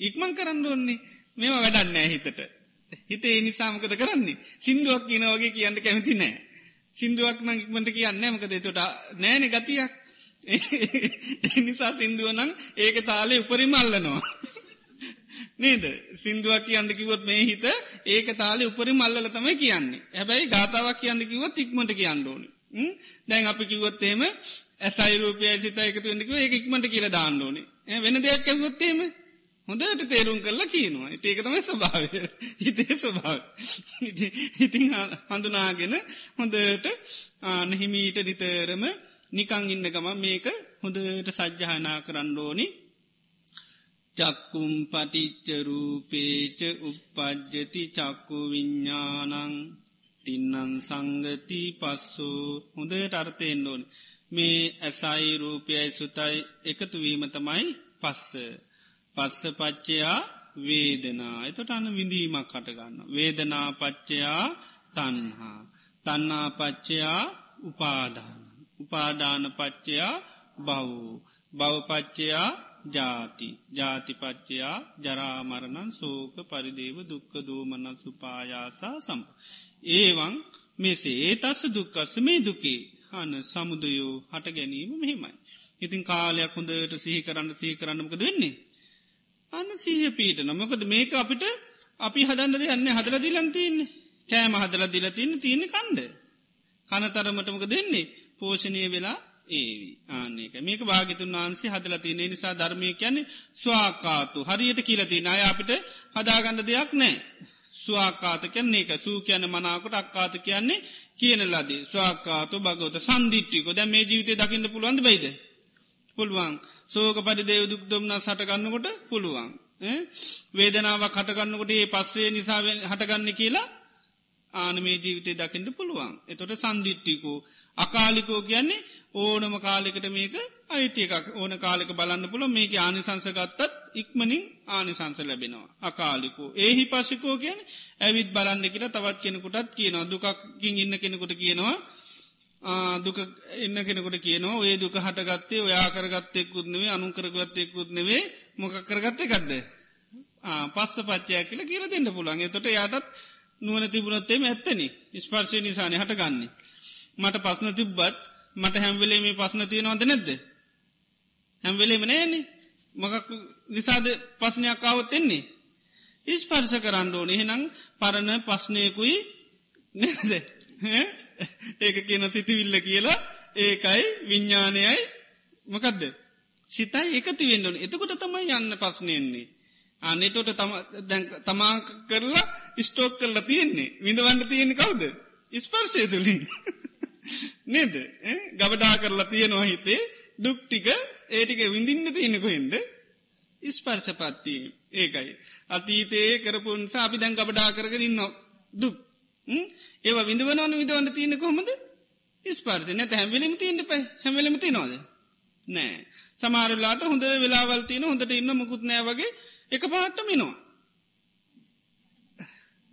ඉක්මං කරන්න ඕන්නේ මේවා වැඩන්නෑ හිතට. හිතේ නිසාමකද කරන්නේ සිින්දුවක් කියන වගේ කියන්න කැමති නෑ. සිින්දුවක් නම් ඉක්මට කියන්න මකද තොට නෑන ගතියක් [LAUGHS] එනිසා සිින්දුවනං ඒක තාලේ උපරිම අල්ලනවා. නේද? සිින්දුවක් කියන්න කිවොත් මේ හිත ඒක තාලේ උපරි මල්ල තමයි කියන්නේ. හැබැයි ගාතාවක් කියන්න කිවත් ඉක්මට කියන්න ඕන. දැන් අපි කිවොත්තේම ඇසයිරූපය සිත එකතු වන්නකිව ඒ ඉක්මට කියල දාන්න ඕනේ. වෙන දෙයක් ඇවොත්තේම හොඳට තේරුම් කරලා කියනවා. ඒක තමයි ස්වභාවය. හිතේ ස්වභාව ඉතිං හඳුනාගෙන හොඳට ආනහිමීට නිතරම නිකං ඉන්න ගම මේක හොඳට සජ්්‍යහනා කරන්න ඕනි. චක්කුම් පටිච්චරූපේච උපපජ්ජති චක්කු විඤ්ඥානං තින්නන් සංගති පස්සෝ. හොඳට අර්ථයෙන් ඕන. මේ ඇසයි රූපයයි සුතයි එකතුවීම තමයි පස්ස. පස්ස පච්චයා වේදනා. එතොට අන්න විඳීමක් කටගන්න වේදනා පච්චයා තන්හා තන්නා පච්චයා උපාදාන. උපාදාන පච්චයා බව් බවපච්චයා ජාති ජාතිපච්චයා ජරාමරණන් සෝක පරිදේව දුක්ක දෝමන සුපායාසා සම්ප. ඒවන් මෙසේ ඒ තස්ස දුක්කස්ස මේ දුකේ හන සමුදයෝ හට ගැනීම මෙහෙමයි. ඉතින් කාලයක් හොඳට සිහි කරන්න සිහි කරන්නමකද වෙන්නේ. අන්න සීහ පීට නොමකද මේක අපිට අපි හදන්නද යන්න හදර දිලන්තින්නේ කෑම හදල දිලතින්න තියෙන කණ්ඩ. කනතරමටමක දෙන්නේ පෝෂණය වෙලා ඒවි. ආනක මේක භාගිතුන් වහන්සේ හදල තියනෙ. නිසා ධර්මය කියන්නේ ස්වාකාතු. හරියට කියලති අය අපිට හදාගන්න දෙයක් නෑ. ස්වාකාත කියන්නේ එක සූ කියන මනාකට අක්කාත කියන්නේ කියන ලදී. ස්වාකාතු භගවත සන්දිිට්ටික දැ මේ ජීවිතය දකින්න පුළුවන්ද බයිද. පුළුවන්. සෝක පඩි දේව දුක් දොම්න්න සටගන්නකොට පුළුවන්. වේදනාව කටගන්නකොට ඒ පස්සේ නිසා හටගන්න කියලා ආනමේ ජීවිතය දකිට පුළුවන්. එතොට සන්දිිට්ටිකෝ අකාලිකෝ කියන්නේ ඕනම කාලෙකට මේක අයිති එකක්. ඕන කාලෙක බලන්න පුළ මේක ආනිසංසගත්තත් ඉක්මනින් ආනිසංස ලැබෙනවා. අකාලිකෝ. ඒහි පසිකෝ කියන ඇවිත් බලන්න කියලා තවත් කෙනෙකුටත් කියනවා. දුකක්කින් ඉන්න කෙනෙකුට කියනවා. දුක එන්න කෙනෙකොට කියනවා. ඒ දුක හටගත්තේ ඔයා කරගත්තෙකුත් නෙවේ අනු කරගත්තෙකුත් නෙවේ මොක කරගත්තේ කක්ද. පස්ස පච්චයක් කියල කියල දෙන්න පුළන් තොට යාටත් නුවන තිබුණොත්තේම ඇත්තන. ස්පර්ශය නිසාන හටගන්නේ. මට පස්න තිබ්බත් මට හැම්වෙලේ මේ පස්න තියෙනවද නැද්ද. හැම්වෙලේම නෑනේ. මකක් නිසාද පස්නයක් අවත් එන්නේ. ඉස්පර්ශ කරන්න ඕන. එහෙනම් පරණ පස්නයකුයි නැද? ඒක කියන සිතිවිල්ල කියලා ඒකයි විඤ්ඥානයයි මකදද? සිතයි එකති වෙන්නන එතකොට තමයි යන්න පස්නයෙන්නේ අනෙතොට තමා කරලා ස්ටෝක් කරලා තියෙන්නේ. විඳවන්න තියෙන කවුද? ඉස්පර්ශය තුළින් [LAUGHS] නේද? ගබඩා කරලා තියෙනවා හිතේ. දුක්ටික ඒටික විඳින්න තියෙනෙකොහෙන්ද ඉස්පර්ශපත්තිය ඒකයි. අතීතයේ කරපුන්සා අපි දැන් ගබඩා කරගරන්න දුක්. ඒවා විඳවනවන විදවන්න තියෙන කොමද ඉස්පාර්ථය නැත හැමිලිම තියන්න පයි හැමිලිම තිනවාද නෑ. සමාරලාට හොඳ වෙලාවල් තියන හොඳට ඉන්න මුකුත් නෑ වගේ එක පාට්ට මිනවා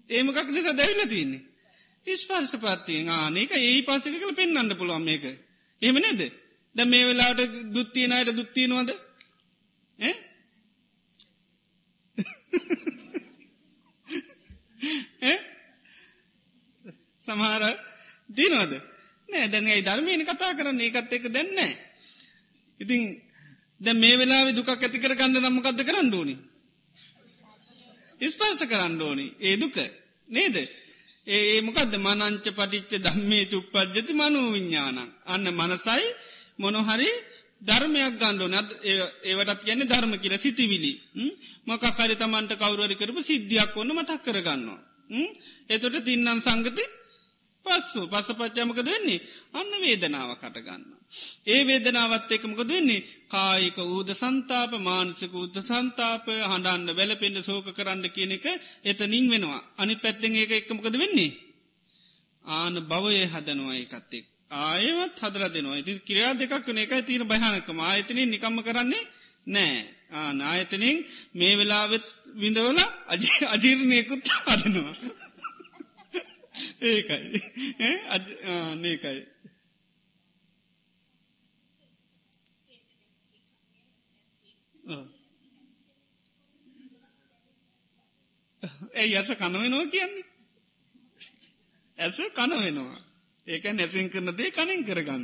ඒමකක් නිසා දැවිල තියන්නේ? ඉස්පර්ශ පත්තියෙන් ආනක ඒ පාසක කළ පෙන්න්න පුළුවන් මේක. එම නේද? ද මේ වෙලාට දුත්තියනයට දුත්තියනවාද සමහර දිනවද? නෑ දැන්යි ධර්මයන කතා කරන්න? ඒකත් එක දැන්න ඉතිං දැ මේ වෙලා දුක් ඇති කර ගන්න නම්මකක්ද කරන්න ඕනි? ඉස්පර්ස කරන්න ඕනි. ඒ දුක. නේද? ඒ මොකද මනංච පටිච්ච ධම්මේ චුප්පද්ජති මනෝ විඤ්ඥානන් අන්න මනසයි මොනොහරි ධර්මයක් ගණ්ඩෝ නත් ඒවටත් කියන්න ධර්ම කියල සිතිවිලි. මොක හරි තමන්ට කවරුවරි කරපු සිද්ධියක් ඔන්න මතක් කරගන්නවා. එතොට තින්නන් සංගති පස්සු පස පච්චමකද වෙන්නේ අන්න වේදනාව කටගන්න. ඒ වේදනාවත් එකමකද වෙන්නේ කායික ඌද සන්තාප මානසික උද්ද සන්තාප හඬන්න වැලපෙන්ට සෝක කරන්න කියන එක එතනින් වෙනවා. අනි පැත්තෙන් ඒක එක්කමකද වෙන්නේ. ආන බවය හදනවා එකත්තෙක්. ආයවත් හදර දෙනවා ඉති කිරයා දෙකක් වන එකයි තීර භයනකම ආයතන නිකම්ම කරන්නේ නෑ ආනායතනින් මේ වෙලාවෙත් විඳවල අජීර්ණයකුත් අදනවා. ඒකයි. නේකයි ඇයි ඇස කන වෙනවා කියන්නේ? ඇස කන වෙනවා. ඒක නැසින් කරන දේ කනින් කරගන්න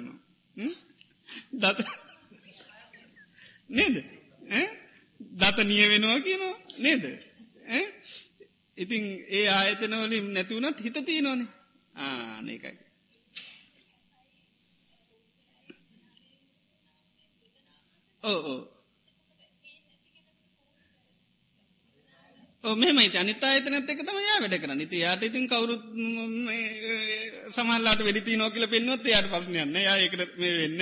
දත නේද? දත නිය වෙනවා කියනවා නේද? ඉතින් ඒ ආයතනවලින් නැතිවුණත් හිත තියෙනවානේ. ආනකයි. ඕ ඕ මෙමයි අනිත අතනත් එක තම යා වැඩ කරන්න. ඉති යාට ඉතින් කවුරු සමල්ලාට වෙඩිති නෝකිල පෙන්වත් යාට පස්සනයන්න යායකට මේ වෙන්න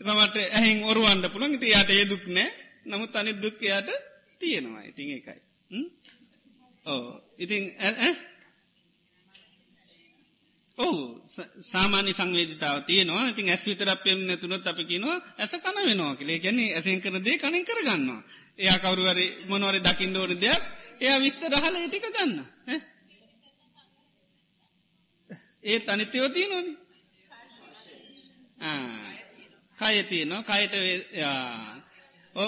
සමට ඇහින් ඔරුවන්ඩ පුළන් ඉති යායට ඒ දුක් නෑ. නමුත් අනි දුක් යායට තියෙනවා. ඉතින් එකයි. ඕ ඉතින් ඔහු සාමාන්‍ය සංවේදිතාව තියනවා. ඉතින් ඇස් විතරපෙන් නැතුනොත් අපි කියනවා ඇස කන වෙනවා කලේ ගැන්නේ ඇසෙන් කරදේ කනින් කරගන්නවා. එයා කවරුවරි මොනවරි දකිින් ඕන දෙයක් එයා විස්ත රහල ඒටික ගන්න. ඒ තනිතයෝ තිය නොන කය තියනවා. කයට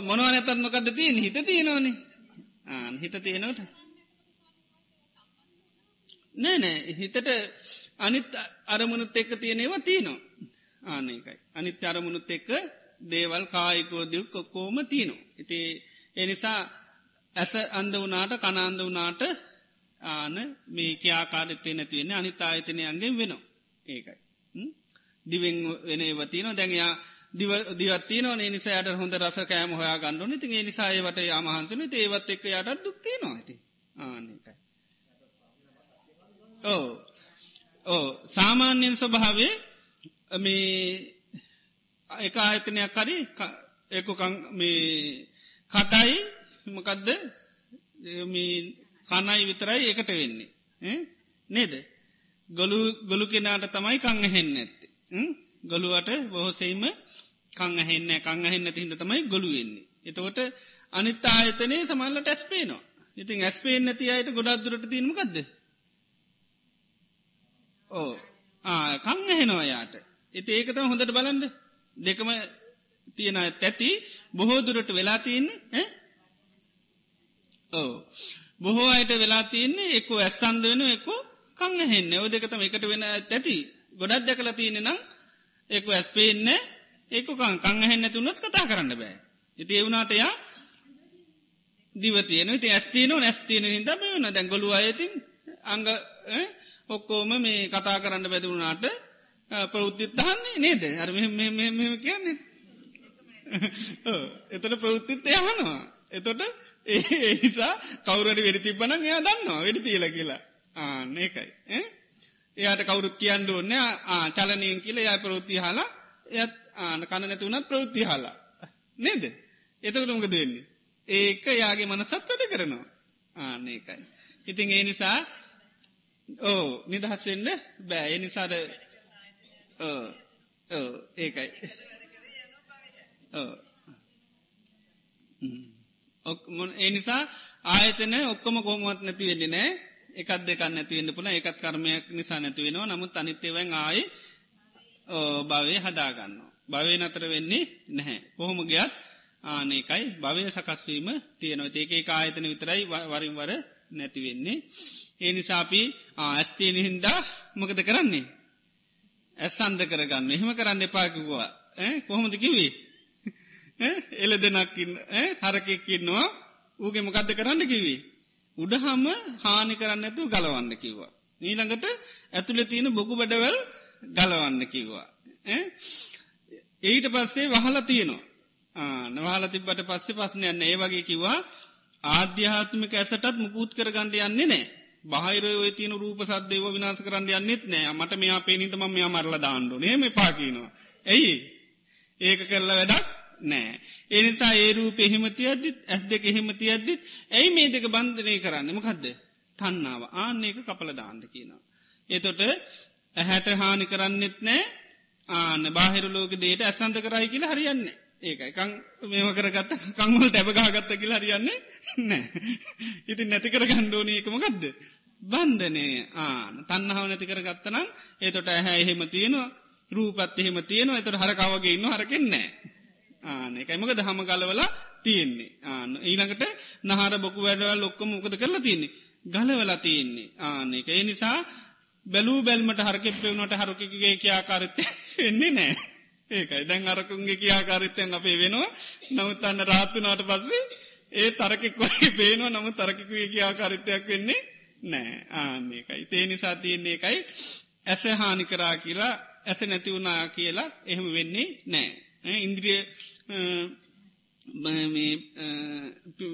මොනව නැතත් මොකක්ද තියෙන හිත තියෙනවනේ. ආ හිත තියෙනවට නෑ නෑ. හිතට අනිත් අරමුණුත් එක්ක තියෙනවා. තියනවා ආනකයි අනිත් අරමුණුත් එක්ක දේවල් කායිකෝදයක් කොක්කෝම තියනවා. ඉති එනිසා ඇස අන්ද වනාට කනාන්ද වනාට ආන මේ කියාකාරත්තේ නැතිවෙන්න අනිත් ආයතනයන්ගේ වෙනවා. ඒකයි. දිවෙන් වෙන වතින දැන්යා දිවත්තින නේ නිසායට හොඳ රස කෑම හොයා ගණඩුන ති නිසායවට යාමහන්සන ඒවත් එක්ක යට දුක්තිය නොඇති ආනකයි ඕ ඕ සාමාන්‍යයෙන් ස්වභාවේ මේ එක ආයතනයක් කරි එකකං මේ කටයි මකදද? කණයි විතරයි එකට වෙන්නේ. නේද? ගොලු ගොලු කෙනාට තමයි කං හෙන්න ඇත්තේ ගොළුවට බොහොසෙයිම කං හෙන්න කං හෙන්න තිහිද තමයි ගොළුවෙන්නේ එතකොට අනිත් ආයතනයේ සමල්ල ටැස්පේනවා ඉතින් ඇස්පේෙන් නැති අයට ගොඩක් දුරට තිීමකක්ද ඕ කං හෙනවා යාට. එති ඒකත හොඳට බලන්ඩ දෙකම තියෙන තැති බොහෝ දුරට වෙලා තියන්නේ ඕ බොහෝ අයට වෙලා තියන්නේ එක්ක ඇස්සන්ද වෙන එක්ක කං හෙන්න ඔ දෙකතම එකට වෙන ඇති. ගොඩක් දැකල තියෙන නම් එක්ක ඇස්පේන්න ඒක කං හෙන්න තුන්නත් කතා කරන්න බෑ. ඉති එවුණටයා දිවතියන ති ඇස්තින නැස්තින හිද වන දැංගොලු අයතින් අංග ඔක්කෝම මේ කතා කරන්න බැතිවුණාට ප්‍රෞද්ධිත්තහන්නේ නේද? අර කියන්නේ. එතට ප්‍රෞෘත්තිත්ත යහනවා එතොට ඒ නිසා කවුරට වෙඩි තිබ්බන එයා දන්නවා වෙඩි තියල කියලා. ආන්න ඒකයි. එයාට කවුරුත් කියන්න ඕන්න චලනයෙන් කියල යා ප්‍රෘත්ති හලා එයත් ආන කණ නැතිවුණත් ප්‍රෘත්ති හලා නේද? එතකට මොකද වෙන්නේ? ඒක යාගේ මනසත් වැඩ කරනවා. ආන්න ඒකයි. ඉතින් ඒ නිසා ඕ නිදහස්සෙන්න්න බෑ. ඒ නිසාද ඒකයි. ඒ නිසා ආයතන ඔක්කොම කොහොමත් නැති වෙන්නේ නෑ. එකත් දෙක නැතිවෙන්න පුළ එකත් කර්මයක් නිසා නැතිවෙනවා නමුත් අනිත්‍යවෙන් ආය භවය හදාගන්න. භවය නතර වෙන්නේ නැහැ. කොහොම ගියත් ආනකයි භවය සකස්වීම තියෙනවා. ඒක ආයතන විතරයි වරින්වර නැතිවෙන්නේ. ඒ නිසාපි ඇස්තියන හින්දා මොකද කරන්නේ. ඇස් අන්ද කරගන්න. එහෙම කරන්න එපාකිවා කොහොමද? කිවේ [LAUGHS] එල දෙනක්කින්න හරකෙක්කින්නවා ඌගේ මොකක්ද කරන්න? කිවී උඩහම හානි කරන්න ඇතු ගලවන්න කිව්වා. ඊළඟට ඇතුළ තියෙන බොගු බඩවල් ගලවන්න කිව්වා. ඊට පස්සේ වහල තියනවා. නවාල තිබට පස්සේ පස්සන යන්න ඒ වගේ කිව්වා. ආධ්‍යාත්මික ඇසටත් මුකූත් කරගන්නඩ යන්නේ නෑ. බහිරය තියන රූප සද්දේව විනාස කරන්න යන්නෙත් නෑ. මට මෙයා පේනිතම මෙයා මරල දාන්නඩු නේම පාකිනවා. ඇයි ඒක කරලා වැඩක් නෑ. එනිසා ඒ රූප එහෙමති අද්දිත් ඇස් දෙක එහෙමති අද්දිත් ඇයි මේ දෙක බන්ධනය කරන්න? මකදද? තන්නාව ආන්නේක කපල දාන්න කියනවා. එතොට ඇහැට හානි කරන්නෙත් නෑ. ආන බාහිර ලෝක දේට ඇසන්ත කරයි කියලා හරියන්නේ ඒකයි. කං මේම කරගත්ත කංවල ටැබගාගත්ත කියලා හරියන්නේ නෑ. ඉති නැති කර ගණ්ඩෝනීකමකක්ද බන්ධනය ආන තන්නහාව නැති කර ගත්තනම් ඒතොට ඇහැ එහෙම තියෙනවා රූපත් එහෙම තියෙනවා. එතට හරකාවගේ ඉන්න හරකෙන්නේ ආන එකයිමක දහම ගලවල තියෙන්නේ. ආන ඊළඟට නහර බොකු වැඩවල් ලොක්කොම මොකද කරලා තියන්නේ? ගලවලා තියෙන්නේ. ආන එක ඒ නිසා බැලූ බැල්මට හරකෙප්පවනට හරකගේ කියාකාරත්ත එන්නේ නෑ. ඒකයි. දැන් අරකුන්ගේ කියාකාරිත්තයන් අපේ වෙනවා. නමුත් අන්න රාත්තුනාට පස්සේ ඒ තරකෙක් වගේ පේනවා. නමු තරකිකුවේ කියාකාරිත්තයක් වෙන්නේ නෑ. ආන්නේ එකයි තේ නිසා තියන්නේ එකයි ඇස හානි කරා කියලා ඇස නැති වුණා කියලා එහෙම වෙන්නේ නෑ. ඉන්ද්‍රිය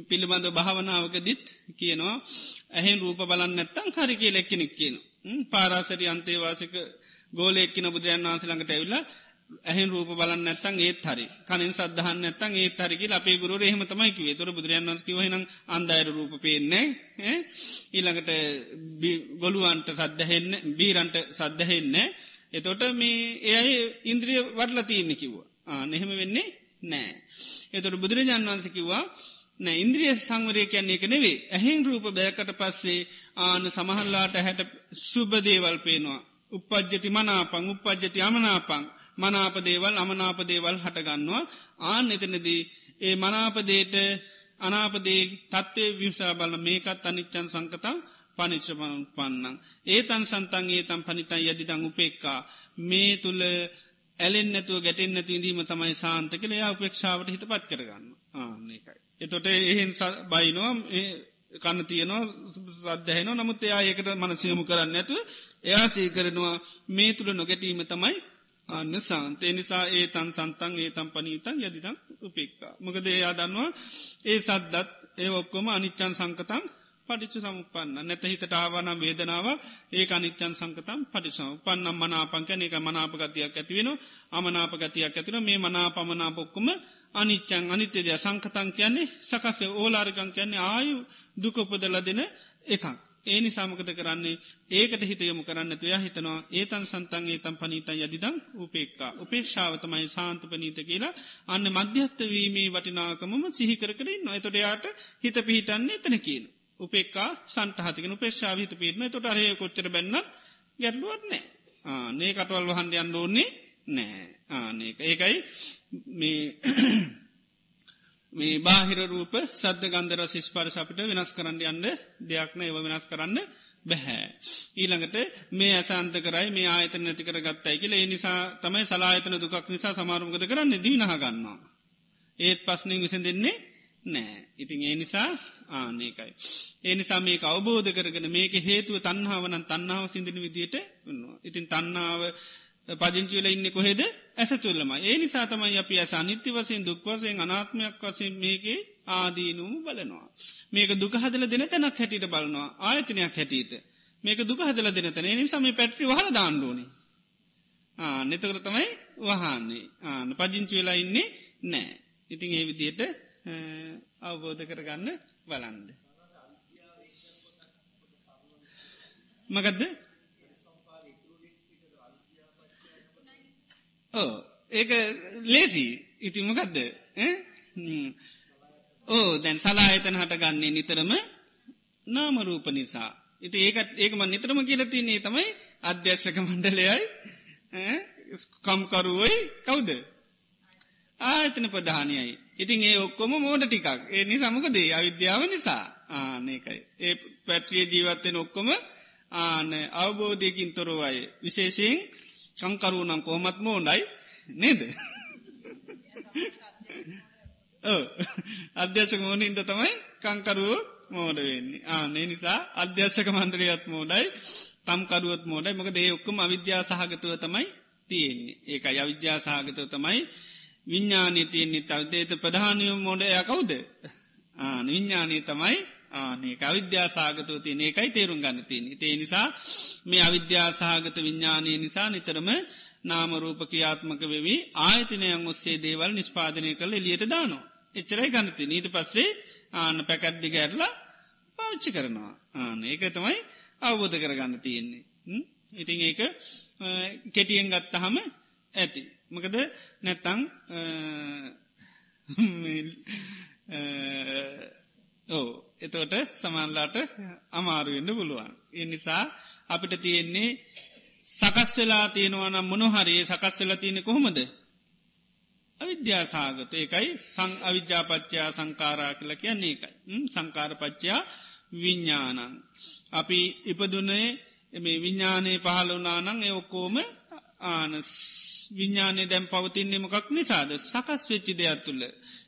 පිළිබඳ භාවනාවක දිත් කියනවා ඇහෙන් රූප බලන්න නැත්තං හරි කිය ලෙක්කෙනෙක් කියන පාරාසරි අන්තේවාසික ගෝලෙක්කින බුදුරයන් වහන්සළඟට ඇවිල්ලා ඇහන් රූප බලන්න නැත්තන් ඒත් හරි. කනින් සදහන්න නැත්තන් ඒත් හරිකි අපේ ගුරු එහෙමතමයිකිවේ තුර බුදුරයන් වන්ස්කිව හන අන්දයිර රූප පේන්නේ ඊළඟට ගොලුවන්ට සද්ධහෙන්න බීරන්ට සද්ධහෙන්න එතොට මේ එයයි ඉන්ද්‍රිය වඩල තියන්න කිව්වා. නෙහෙම වෙන්නේ නෑ එතොට බුදුරජාන් වන්සකිවා නෑ ඉන්ද්‍රිය සංවරය කියන්නේ එක නෙවේ ඇහෙන් රූප බෑකට පස්සේ ආන සමහල්ලාට හැට සුබදේවල් පේනවා. උපද්ජති මනාපං උපද්ජති අමනාපං මනාපදේවල් අමනාපදේවල් හටගන්නවා ආන එතනදී ඒ මනාපදේට අනාපදේ තත්වය විසා බල මේකත් අනිච්චන් සංකතම් පනිච්චපන් පන්නන්. ඒතන් සන්තන් ඒතම් පනිතන් යදිතං උපෙක්කා මේ තුළ ඇලෙන්නතුව ගැටෙන්න්නතු ඉදීම තමයි සාන්ත කළ යා උපේක්ෂාවට හිත පත් කරගන්න ආනකයි. එතොට එහෙන් බයිනොම් කන්න තියනවා සදහැන නමුත් එයා ඒකට මනසියමු කරන්න ඇතු එයා සීකරනවා මේ තුළ නොගැටීම තමයි අන්න සාන්තේ. නිසා ඒ තන් සන්තන් ඒ තම් පනීතන් යදිතම් උපෙක්කා. මොකද එයා දන්නවා ඒ සද්දත් ඒ ඔක්කොම අනිච්චන් සංකතන් පටිච්ච සමුපන්න නැත හිතට ආවනම් වේදනාව ඒ අනිච්චන් සංකතම් පටිසම පන්නම් මනාපංකන එක මනාපගතියක් ඇතිවෙන අමනාපගතියක් ඇතින මේ මනාපමනාපොක්කුම අනිච්චන් අනිත්‍යදය සංකතන් කියන්නේ සකසේ ඕලාරිකං කියන්නේ ආයු දුකපදල දෙන එකක්. ඒනි සාමකත කරන්නේ? ඒකට හිතයමු කරන්න තුයා හිතනවා. ඒතන් සන්තන් ඒතම් පනීතන් යදිදං උපේක්කා උපේක්ෂාවතමයි සාන්ත පනීත කියලා. අන්න මධ්‍යත්ත වීමේ වටිනාකමම සිහිකර කරින් නොයතොඩයාට හිත පිහිටන්නේ එතන කියන. උපේක්කා සන්ටහතිකන උපේක්ෂාව හිත පිටන තොට අරය කොච්චර බැන්න ගැටලුවත් නෑ නේ කටවල් වහන්ඩ අන්න ඕන්නේ නෑ. ආනක ඒකයි මේ මේ බාහිර රූප සද්ධ ගන්දර සිස්පරස අපිට වෙනස් කරන්න යන්න දෙයක්න ඒව වෙනස් කරන්න බැහැ. ඊළඟට මේ ඇසන්ත කරයි මේ ආයත නැති කර ගත්තයි කියල ඒ නිසා තමයි සලායතන දුකක් නිසා සමාරුමගත කරන්න දීනහ ගන්නවා. ඒත් පස්්නිං විසඳ දෙන්නේ නෑ. ඉතින් ඒ නිසා ආනකයි. ඒ නිසා මේක අවබෝධ කරගෙන මේක හේතුව තන්නාවන තන්නාව සිදින විදියට වන්නවා. ඉතින් තන්නාව පජංචිවල ඉන්න කොහෙද? ඇස තුල්ලම ඒ නිසා තමයි අපි ඇස අනිත්‍ය වසයෙන් දුක්වසයෙන් අනාත්මයක් වසයෙන් මේකේ ආදීනුම් බලනවා. මේක දුක හදල දෙන තැනක් හැටියට බලනවා. ආයතනයක් හැටියට. මේක දුක හදල දෙන තැන. නිසාම පැට්‍රි හල දාණ්ඩුවනි නෙතකර තමයි වහන්නේ. ආන පජංචි වෙලා ඉන්නේ නෑ ඉතින් ඒ විදියට අවබෝධ කරගන්න බලන්ද. මගදද? ඕ ඒක ලේසි ඉතිමකදද ඕ දැන් සලායතන හටගන්නේ නිතරම නාමරූප නිසා. ඉති ඒකත් ඒකම නිතරම කියලතින්නේ තමයි අධ්‍යර්ශක මණ්ඩලයයි. කම්කරුවයි. කවුද. ආයතන ප්‍රධානයයි. ඉතින් ඒ ඔක්කොම මෝඩ ටිකක්. ඒ නිසාමකදේ අවිද්‍යාව නිසා. ආනකයි. ඒ පැට්‍රිය ජීවත්තෙන් ඔක්කොම ආන අවබෝධයකින් තොරවයි. විශේෂයෙන් කංකරුනම් කොහොමත් මෝඩයි නේද. අධ්‍යශක මෝන ඉද තමයි කංකරුව මෝඩ වෙන්නේ. ආනේ නිසා අධ්‍යර්ශක මණ්ඩලියත් මෝඩයි තම්කරුවත් මෝඩයි මොක දේ ඔක්කම අවිද්‍යා සහගතුව තමයි තියෙන්නේ. ඒක අවිද්‍යා සහගතව තමයි විඤ්ඥානී තියන්නේ. තවදේත ප්‍රධානයම මෝඩ ය කවුද? ආන විඤ්ඥානී තමයි ආනේ අවිද්‍යාසාගතව තියන ඒකයි තේරුම් ගන්න තියෙන ඒ නිසා මේ අවිද්‍යාසාගත විඤ්ඥානය නිසා නිතරම නාමරූප ක්‍රියාත්මක වෙවී ආයතනයන් ඔස්සේ දේවල් නිස්පාදනය කළ එලියට දානවා. එච්චරයි ගන්නති නීට පස්සේ ආන පැකඩ්ඩි ගැරලා පාවිච්චි කරනවා ආන ඒක තමයි අවබෝධ කරගන්න තියෙන්නේ. ඉතින් ඒක කෙටියෙන් ගත්තහම ඇති. මකද නැත්තං ඕ එතෝට සමන්ලාට අමාරුවෙන්ඩ පුළුවන්. එ නිසා අපිට තියෙන්නේ සකස් වෙලා තියෙනවනම් මොනොහරයේ සකස් වෙලා තියෙන කොහොමද. අවිද්‍යාසාගත ඒකයි සං අවිද්‍යාපච්චයා සංකාරා කල කියන්නේ එකයි. සංකාරපච්චයා විඤ්ඥානං. අපි ඉපදුනේ මේ විඤ්ඥානයේ පහල වනානං ඒ ඔක්කෝම ආන විඤ්ඥානය දැම් පවතින්නේ මොකක් නිසාද සකස් වෙච්චි දෙයක් තුළ.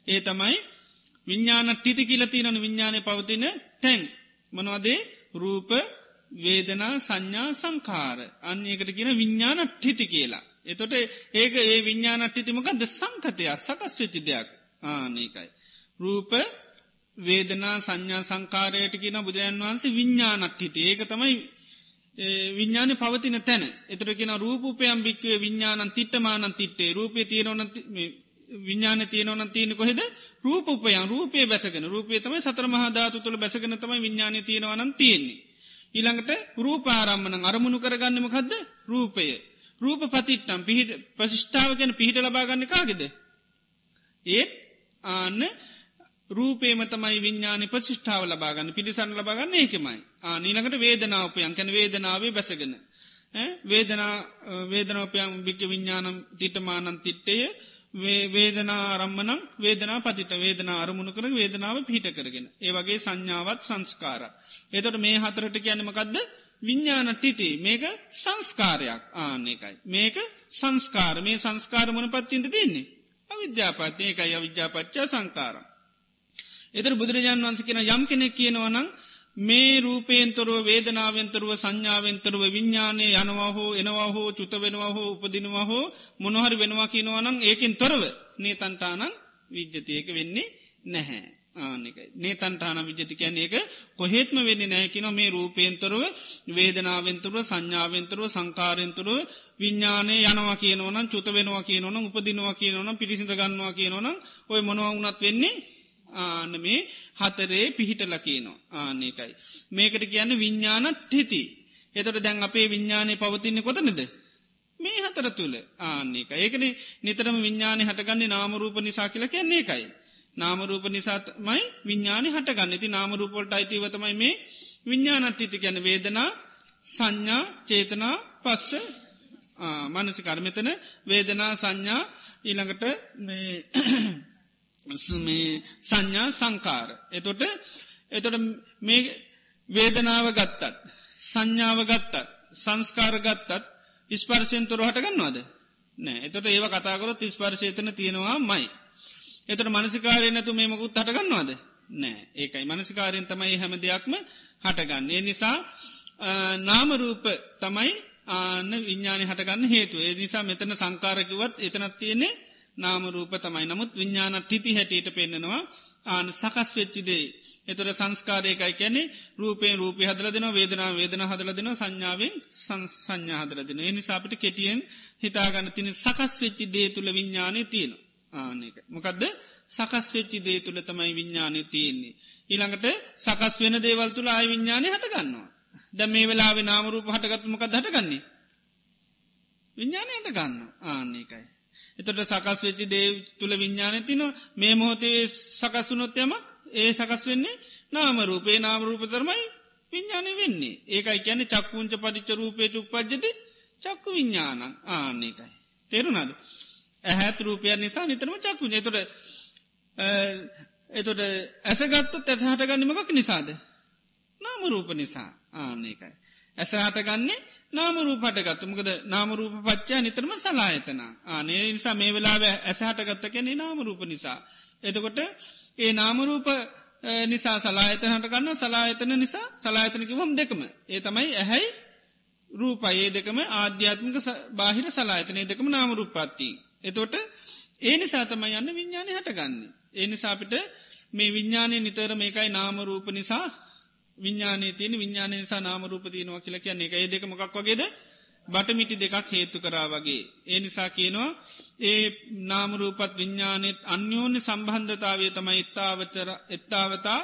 ඒ තමයි විඤ්ඥාන ටිති කියලතිනන විඤ්ඥානය පවතින තැන්. මනවාදේ? රූප වේදනා සංඥා සංකාර අන්නඒකට කියන විඤ්ඥාන ටිති කියලා. එතොට ඒක ඒ විඤ්ඥානට්ටිතිමකද සංකතය සකස් වෙච්චි දෙයක්. ආනකයි. රූප වේදනා සංඥා සංකාරයට කියන බුදුරන් වහන්සේ විඤ්ඥානට්ටිති ඒක තමයි විඤ්ඥාන පවතින තැන. එතරකෙන රූපයම් භික්වේ විඤ්ඥානන් තිට්ටමානන් තිට්ටේ රූපය තියනවන විඤ්ඥාන තියනවන තියන කොහෙද රූපයන් රූපය බැසගෙන රූපය තමයි සතර මහදාතු තුළ බැසගෙන තමයි විඤ්ඥාන තියෙනවනන් තියෙන්නේ. ඊළඟට රූපාරම්මන අරමුණු කරගන්නම කදද රූපය. රූප පතිට්ටම් පිහිට ප්‍රශිෂ්ඨාව ගැන පිහිට ලබාගන්න කාගෙද. ඒත් ආන්න රූපේම තමයි විඤ්ඥාන ප්‍රශිෂ්ඨාව ලබාගන්න පිළිසන් ලබාගන්න ඒකමයි. නීළඟට වේදනාවපයන් කැන වේදනාවේ බැසගෙන. වේදනා වේදනෝපයන් භික්ක විඤ්ඥානම් තිටමානන් තිට්ටය වේදනා අරම්මනම් වේදනා පතිට වේදනා අරමුණු කර වේදනාව පිහිට කරගෙන. ඒවගේ සංඥාවත් සංස්කාර. එතොට මේ හතරට කියන්නමකක්ද විඤ්ඥාන ටිති මේක සංස්කාරයක් ආන්න එකයි. මේක සංස්කාර මේ සංස්කාර මොන පත්තින්ට තින්නේ. අවිද්‍යාපත් ඒකයි අවිද්‍යාපච්චා සංකාර. එතර බුදුරජාන් වන්ස කියෙන යම් කෙනෙක් කියනවනං මේ රූපේන්තරුව වේදනාවෙන්තරුව සංඥාවෙන්තරුව විඤ්ඥානය යනවා හෝ එනවා හෝ චුත වෙනවා හෝ උපදිනවා හෝ මොනහරි වෙනවා කියනවනං ඒකින් තොරව නේතන්ටානං විද්්‍යතියක වෙන්නේ නැහැ. ආනෙකයි නේතන්ටාන විජති කියැන ඒක කොහෙත්ම වෙන්න නෑකින මේ රූපේන්තරව වේදනාවෙන්තුරුව සංඥාවෙන්තුරුව සංකාරෙන්තුරුව විඤ්ඥානය යනවා කියනවන චුත වෙනවා කියනවන උපදිනවා කියනවන පිරිසිඳ ගන්නවා කියනවන ඔය මොනවුනත් වෙන්නේ ආන මේ හතරේ පිහිටල කියනවා ආනකයි. මේකට කියන්න විඤ්ඥානත් හිති. එතට දැන් අපේ විඤ්ඥානය පවතින්න කොතනද. මේ හතර තුළ ආන්නේක ඒකන නිතරම විඤ්ඥානය හටගන්නේ නාමරූප නිසා කියලා කියන්නේ එකයි. නාමරූප නිසාමයි විඤ්ඥානි හටගන්න ති නාමරූපොල්ට අයිතිවතමයි මේ විඤ්ඥානට්ටිති ගැන වේදනා සංඥා චේතනා පස්ස මනසිකර්මතන වේදනා සංඥා ඊළඟට මේ සංඥා සංකාර. එතොට එතොට මේ වේදනාව ගත්තත්. සංඥාව ගත්තත්. සංස්කාර ගත්තත් ඉස්පර්ශයෙන් තුර හටගන්නවාද. නෑ එතොට ඒව කතාකරොත් ඉස්පර්ශේතන තියෙනවා මයි. එතට මනසිකාරය නැතු මේමකුත් හටගන්නවාද. නෑ ඒකයි මනසිකාරයෙන් තමයි හැම දෙයක්ම හටගන්න. ඒ නිසා නාමරූප තමයි ආන්න විඤ්ඥානය හටගන්න හේතු ඒ නිසා මෙතන සංකාරකිවත් එතනත් තියන්නේ නාමරූප තමයි. නමුත් විඤ්ඥාන ටිති හැටියට පෙන්න්නනවා ආන සකස් වෙච්චිදේ එතුර සංස්කාරයකයි කැනෙ රූපේ රූපය හදල දෙන වේදනා වේදන හදල දෙන සංඥාවෙන් සංඥා හදල දෙන එනිසාපිට කෙටියෙන් හිතාගන්න තින සකස් වෙච්චි දේ තුළ විඤ්ඥානය තියෙන ආනක මොකදද? සකස් වෙච්චි දේ තුළ තමයි විඤ්ඥානය තියෙන්නේ. ඊළඟට සකස් වෙන දේවල් තුළ ආය විඤ්ඥානය හටගන්නවා. ද මේ වෙලාවෙ නාමරූප හටගත්මක හටගන්නේ? විඤ්ඥානයට ගන්න ආන්නේකයි එතොට සකස් වෙච්චි දේ තුළ විඤ්ඥාන තින මේ මොහොතේ සකස්සුනොත්යමක් ඒ සකස් වෙන්නේ නාමරූපේ නාමරූපතරමයි විඤ්ඥානය වෙන්නේ. ඒකයි කියැන චක්කුංච පටිච්ච රූපේට උපද්ජති චක්කු විඤ්ඥානං ආන්නේකයි තේරුණද? ඇහැත් රූපයක් නිසා නිතරම චක්කු එතොට එතොට ඇසගත්තු ඇසහට ගන්නමකක් නිසාද? නාමරූප නිසා. ආන්නේකයි ඇස හටගන්නේ නාමරූපට ගත්තමකද නාමරූප පච්චා නිතරම සලායතන ආනේ නිසා මේ වෙලා ඇස හටගත්ත කැනෙ නාමරූප නිසා. එතකොට ඒ නාමරූප නිසා සලායතන හටගන්න සලායතන නිසා සලායතනකිවම් දෙකම ඒ තමයි ඇහැයි රූපයේ දෙකම ආධ්‍යාත්මික බාහිර සලායතනය දෙකම නාමරූපත්ති. එතොට ඒ නිසා තමයි යන්න විඤ්ඥානය හටගන්නේ. ඒ නිසාපිට මේ විඤ්ඥානය නිතර මේකයි නාමරූප නිසා විඤ්ඥානය තියන විඤ්ඥානය නිසා නාමරූපතියනවා කියලා කියන්නේ එක ඒ දෙක මොකක් වගේද බටමිටි දෙකක් හේතු කරා වගේ. ඒ නිසා කියනවා ඒ නාමරූපත් විඤ්ඥානෙත් අන්‍යෝන්‍ය සම්බන්ධතාවය තමයි එත්තාවතර එත්තාවතා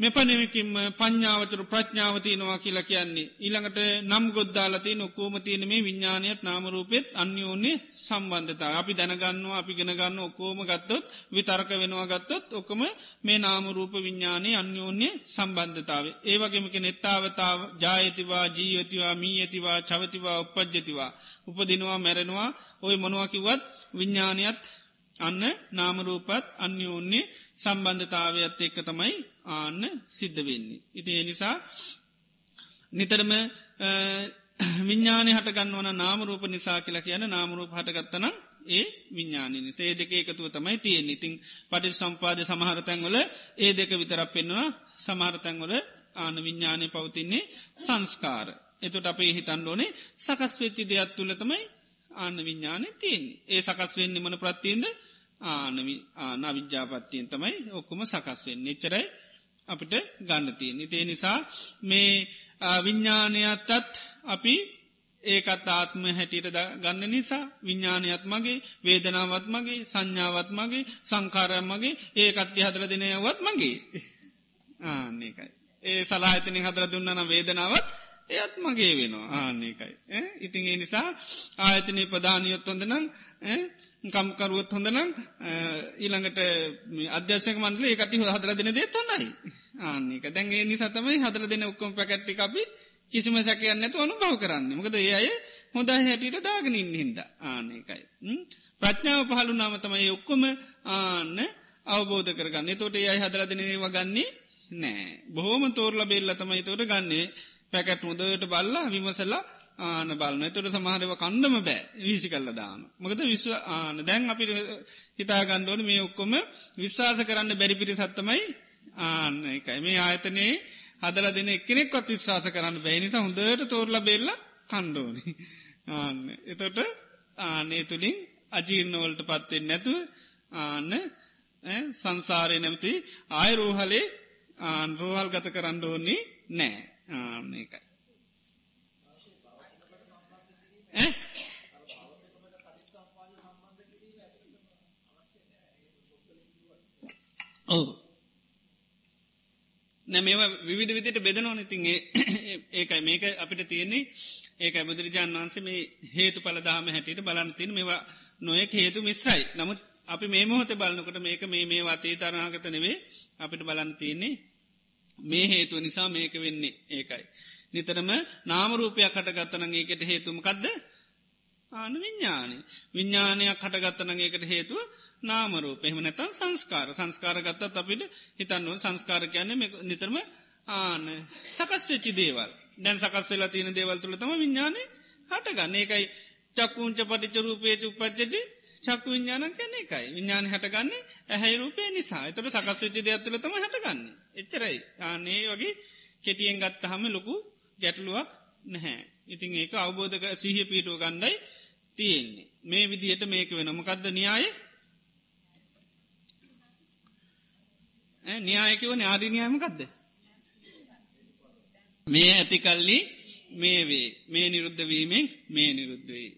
මෙපනෙමකින්ම පඥාවතර ප්‍රඥාවතියනවා කියලා කියන්නේ. ඊළඟට නම් ගොද්දාලති නොකෝමතියන මේ විඤ්ඥානයත් නාමරූපෙත් අන්‍යෝන්නේ සම්බන්ධතා අපි දැනගන්නවා අපි ගෙනගන්න ඔක්කෝම ගත්තොත් විතර්ක වෙනවා ගත්තොත් ඔක්කම මේ නාමරූප විඤ්ඥානය අන්‍යෝන්‍ය සම්බන්ධතාව. ඒවගේමක නෙත්තාවතාව ජායතිවා ජීවතිවා මී ඇතිවා චවතිවා උපද්ජතිවා. උපදිනවා මැරෙනවා ඔය මොනවකිවත් විඤ්ඥානයත් අන්න නාමරූපත් අන්‍යෝන්නේ සම්බන්ධතාවයත් එක්ක තමයි ආන්න සිද්ධ වෙන්නේ. ඉති එනිසා නිතරම විඤ්ඥානය හටගන්නවන නාමරූප නිසා කියලා කියන නාමරූප හටගත්තන ඒ විඤ්ඥානනි සේ දෙක එකතුව තමයි තියෙන් ඉතින් පටි සම්පාද සමහරතැන්වල ඒ දෙක විතරක් පෙන්නවා සමහරතැන්වල ආන විඤ්ඥානය පවතින්නේ සංස්කාර. එතුට අපේ හිතන් ඕනේ සකස් වෙච්චි දෙයක් තුළ තමයි ආන්න විඤ්ඥානය තියන්නේ ඒ සකස් වෙන්න මන ප්‍රත්තියෙන්ද ආනවි ආන විද්‍යාපත්තියෙන් තමයි ඔක්කොම සකස් වෙන්න එච්චරයි අපිට ගන්නතියෙන්. ඉතිේ නිසා මේ විඤ්ඥානයත්තත් අපි ඒකත් ආත්ම හැටියට ගන්න නිසා විඤ්ඥානයත් මගේ වේදනාවත් මගේ සංඥාවත් මගේ සංකාරයක් මගේ ඒකත්ලි හදර දෙනයවත් මගේ ආන්නේකයි. ඒ සලාහිතනින් හදර දුන්නන වේදනාවත් එයත් මගේ වෙනවා. ආන්නේකයි. ඉතින් ඒ නිසා ආයතනය ප්‍රධානයොත් හොඳ නම් කම්කරුවත් හොඳනම් ඊළඟට අධ්‍යශක මන්ලේ කටි හදර දෙන දේත් හොඳයි. ආන්නේක දැන්ගේ නිසාතමයි හදර දෙන ඔක්කොම් පැකට්ටි අපි කිසිම සැකයන්න ඇතු අනු බව කරන්න. මකද ඒ අය හොඳ හැටියට දාගනින් හින්ද. ආනකයි. ප්‍රඥාව පහලු නාම තමයි ඔක්කොම ආන්න අවබෝධ කරගන්න. තොට යයි හදරදිනේ වගන්නේ නෑ බොහෝම තෝරල බෙල්ල තමයි තොට ගන්නේ. පැකැට් මුදට බල්ලා විමසල්ලා ආන බලන තොට සමහරව කණ්ඩම බෑ. වීසි කල්ල දාන. මකද විශ්ව ආන දැන් අපි හිතාගණ්ඩෝන මේ ඔක්කොම විශ්වාස කරන්න බැරි පිරි සත්තමයි ආන්න එකයි. මේ ආයතනයේ හදල දෙන එක්කෙනෙක්වත් විශ්වාස කරන්න බැනිසා හොඳට තෝරල බෙල්ල කණ්ඩෝනි. ආන්න එතොට ආනේ තුළින් අජීර්ණවලට පත්වෙන් නැතු ආන්න සංසාරය නැමති ආයරෝහලේ ආන් රෝහල් ගත කරන්න ඕන්නේ නෑ. ආන්න එකයි. ඔව. නැ මේ විවිධ විදිට බෙදනවන. ඉතින් [COUGHS] ඒකයි. මේක අපිට තියෙන්නේ ඒක බුදුරජාන් වන්සේ මේ හේතු පලදාම හැටියට බලන්තින මේවා නොයෙක් හේතු මිස්්‍රයි නමුත් අපි මේ මොහොත බලන්නකොට මේක මේ මේ වතේ තරනාගත නෙවේ අපිට බලන්න තියන්නේ මේ හේතුව නිසා මේක වෙන්නේ ඒකයි. නිතරම නාමරූපයක් කටගත්තන ඒකට හේතුමකක්ද ආන විඤ්ඥානය විඤ්ඥානයක් කටගත්තනගේකට හේතුව නාමරූප එහම නැතන් සංස්කාර. සංස්කාර ගත්තත් අපිට හිතන්නුව සංස්කාර කියන්නේ නිතරම ආන සකස් වෙච්චි දේවල්. දැන් සකස්වෙලා තියෙන දේවල් තුළ තම විඤ්ඥානය හටගන්න. ඒකයි චක්කුංච පටිච රූපේච උපච්චති චක්කු විඤ්ඥාන කැන එකයි. විඤ්ඥාන හටගන්නේ ඇහැයි රූපේ නිසා. තොට සකස් වෙච්චි දෙයක්තුළ තම හටගන්න. එච්චරයි. ආනේ වගේ කෙටියෙන් ගත්තහම ලොකු ගැටලුවක් නැහැ. ඉතින් ඒක අවබෝධක සිහ පීටුව ගණ්ඩයි තියෙන්නේ. මේ විදිහට මේක වෙන මොකක්ද න්‍යාය? න්‍යායකව ඥාධීනයමකක්ද මේ ඇතිකල්ලි මේ වේ. මේ නිරුද්ධ වීමෙන් මේ නිරුද්ධ වේ.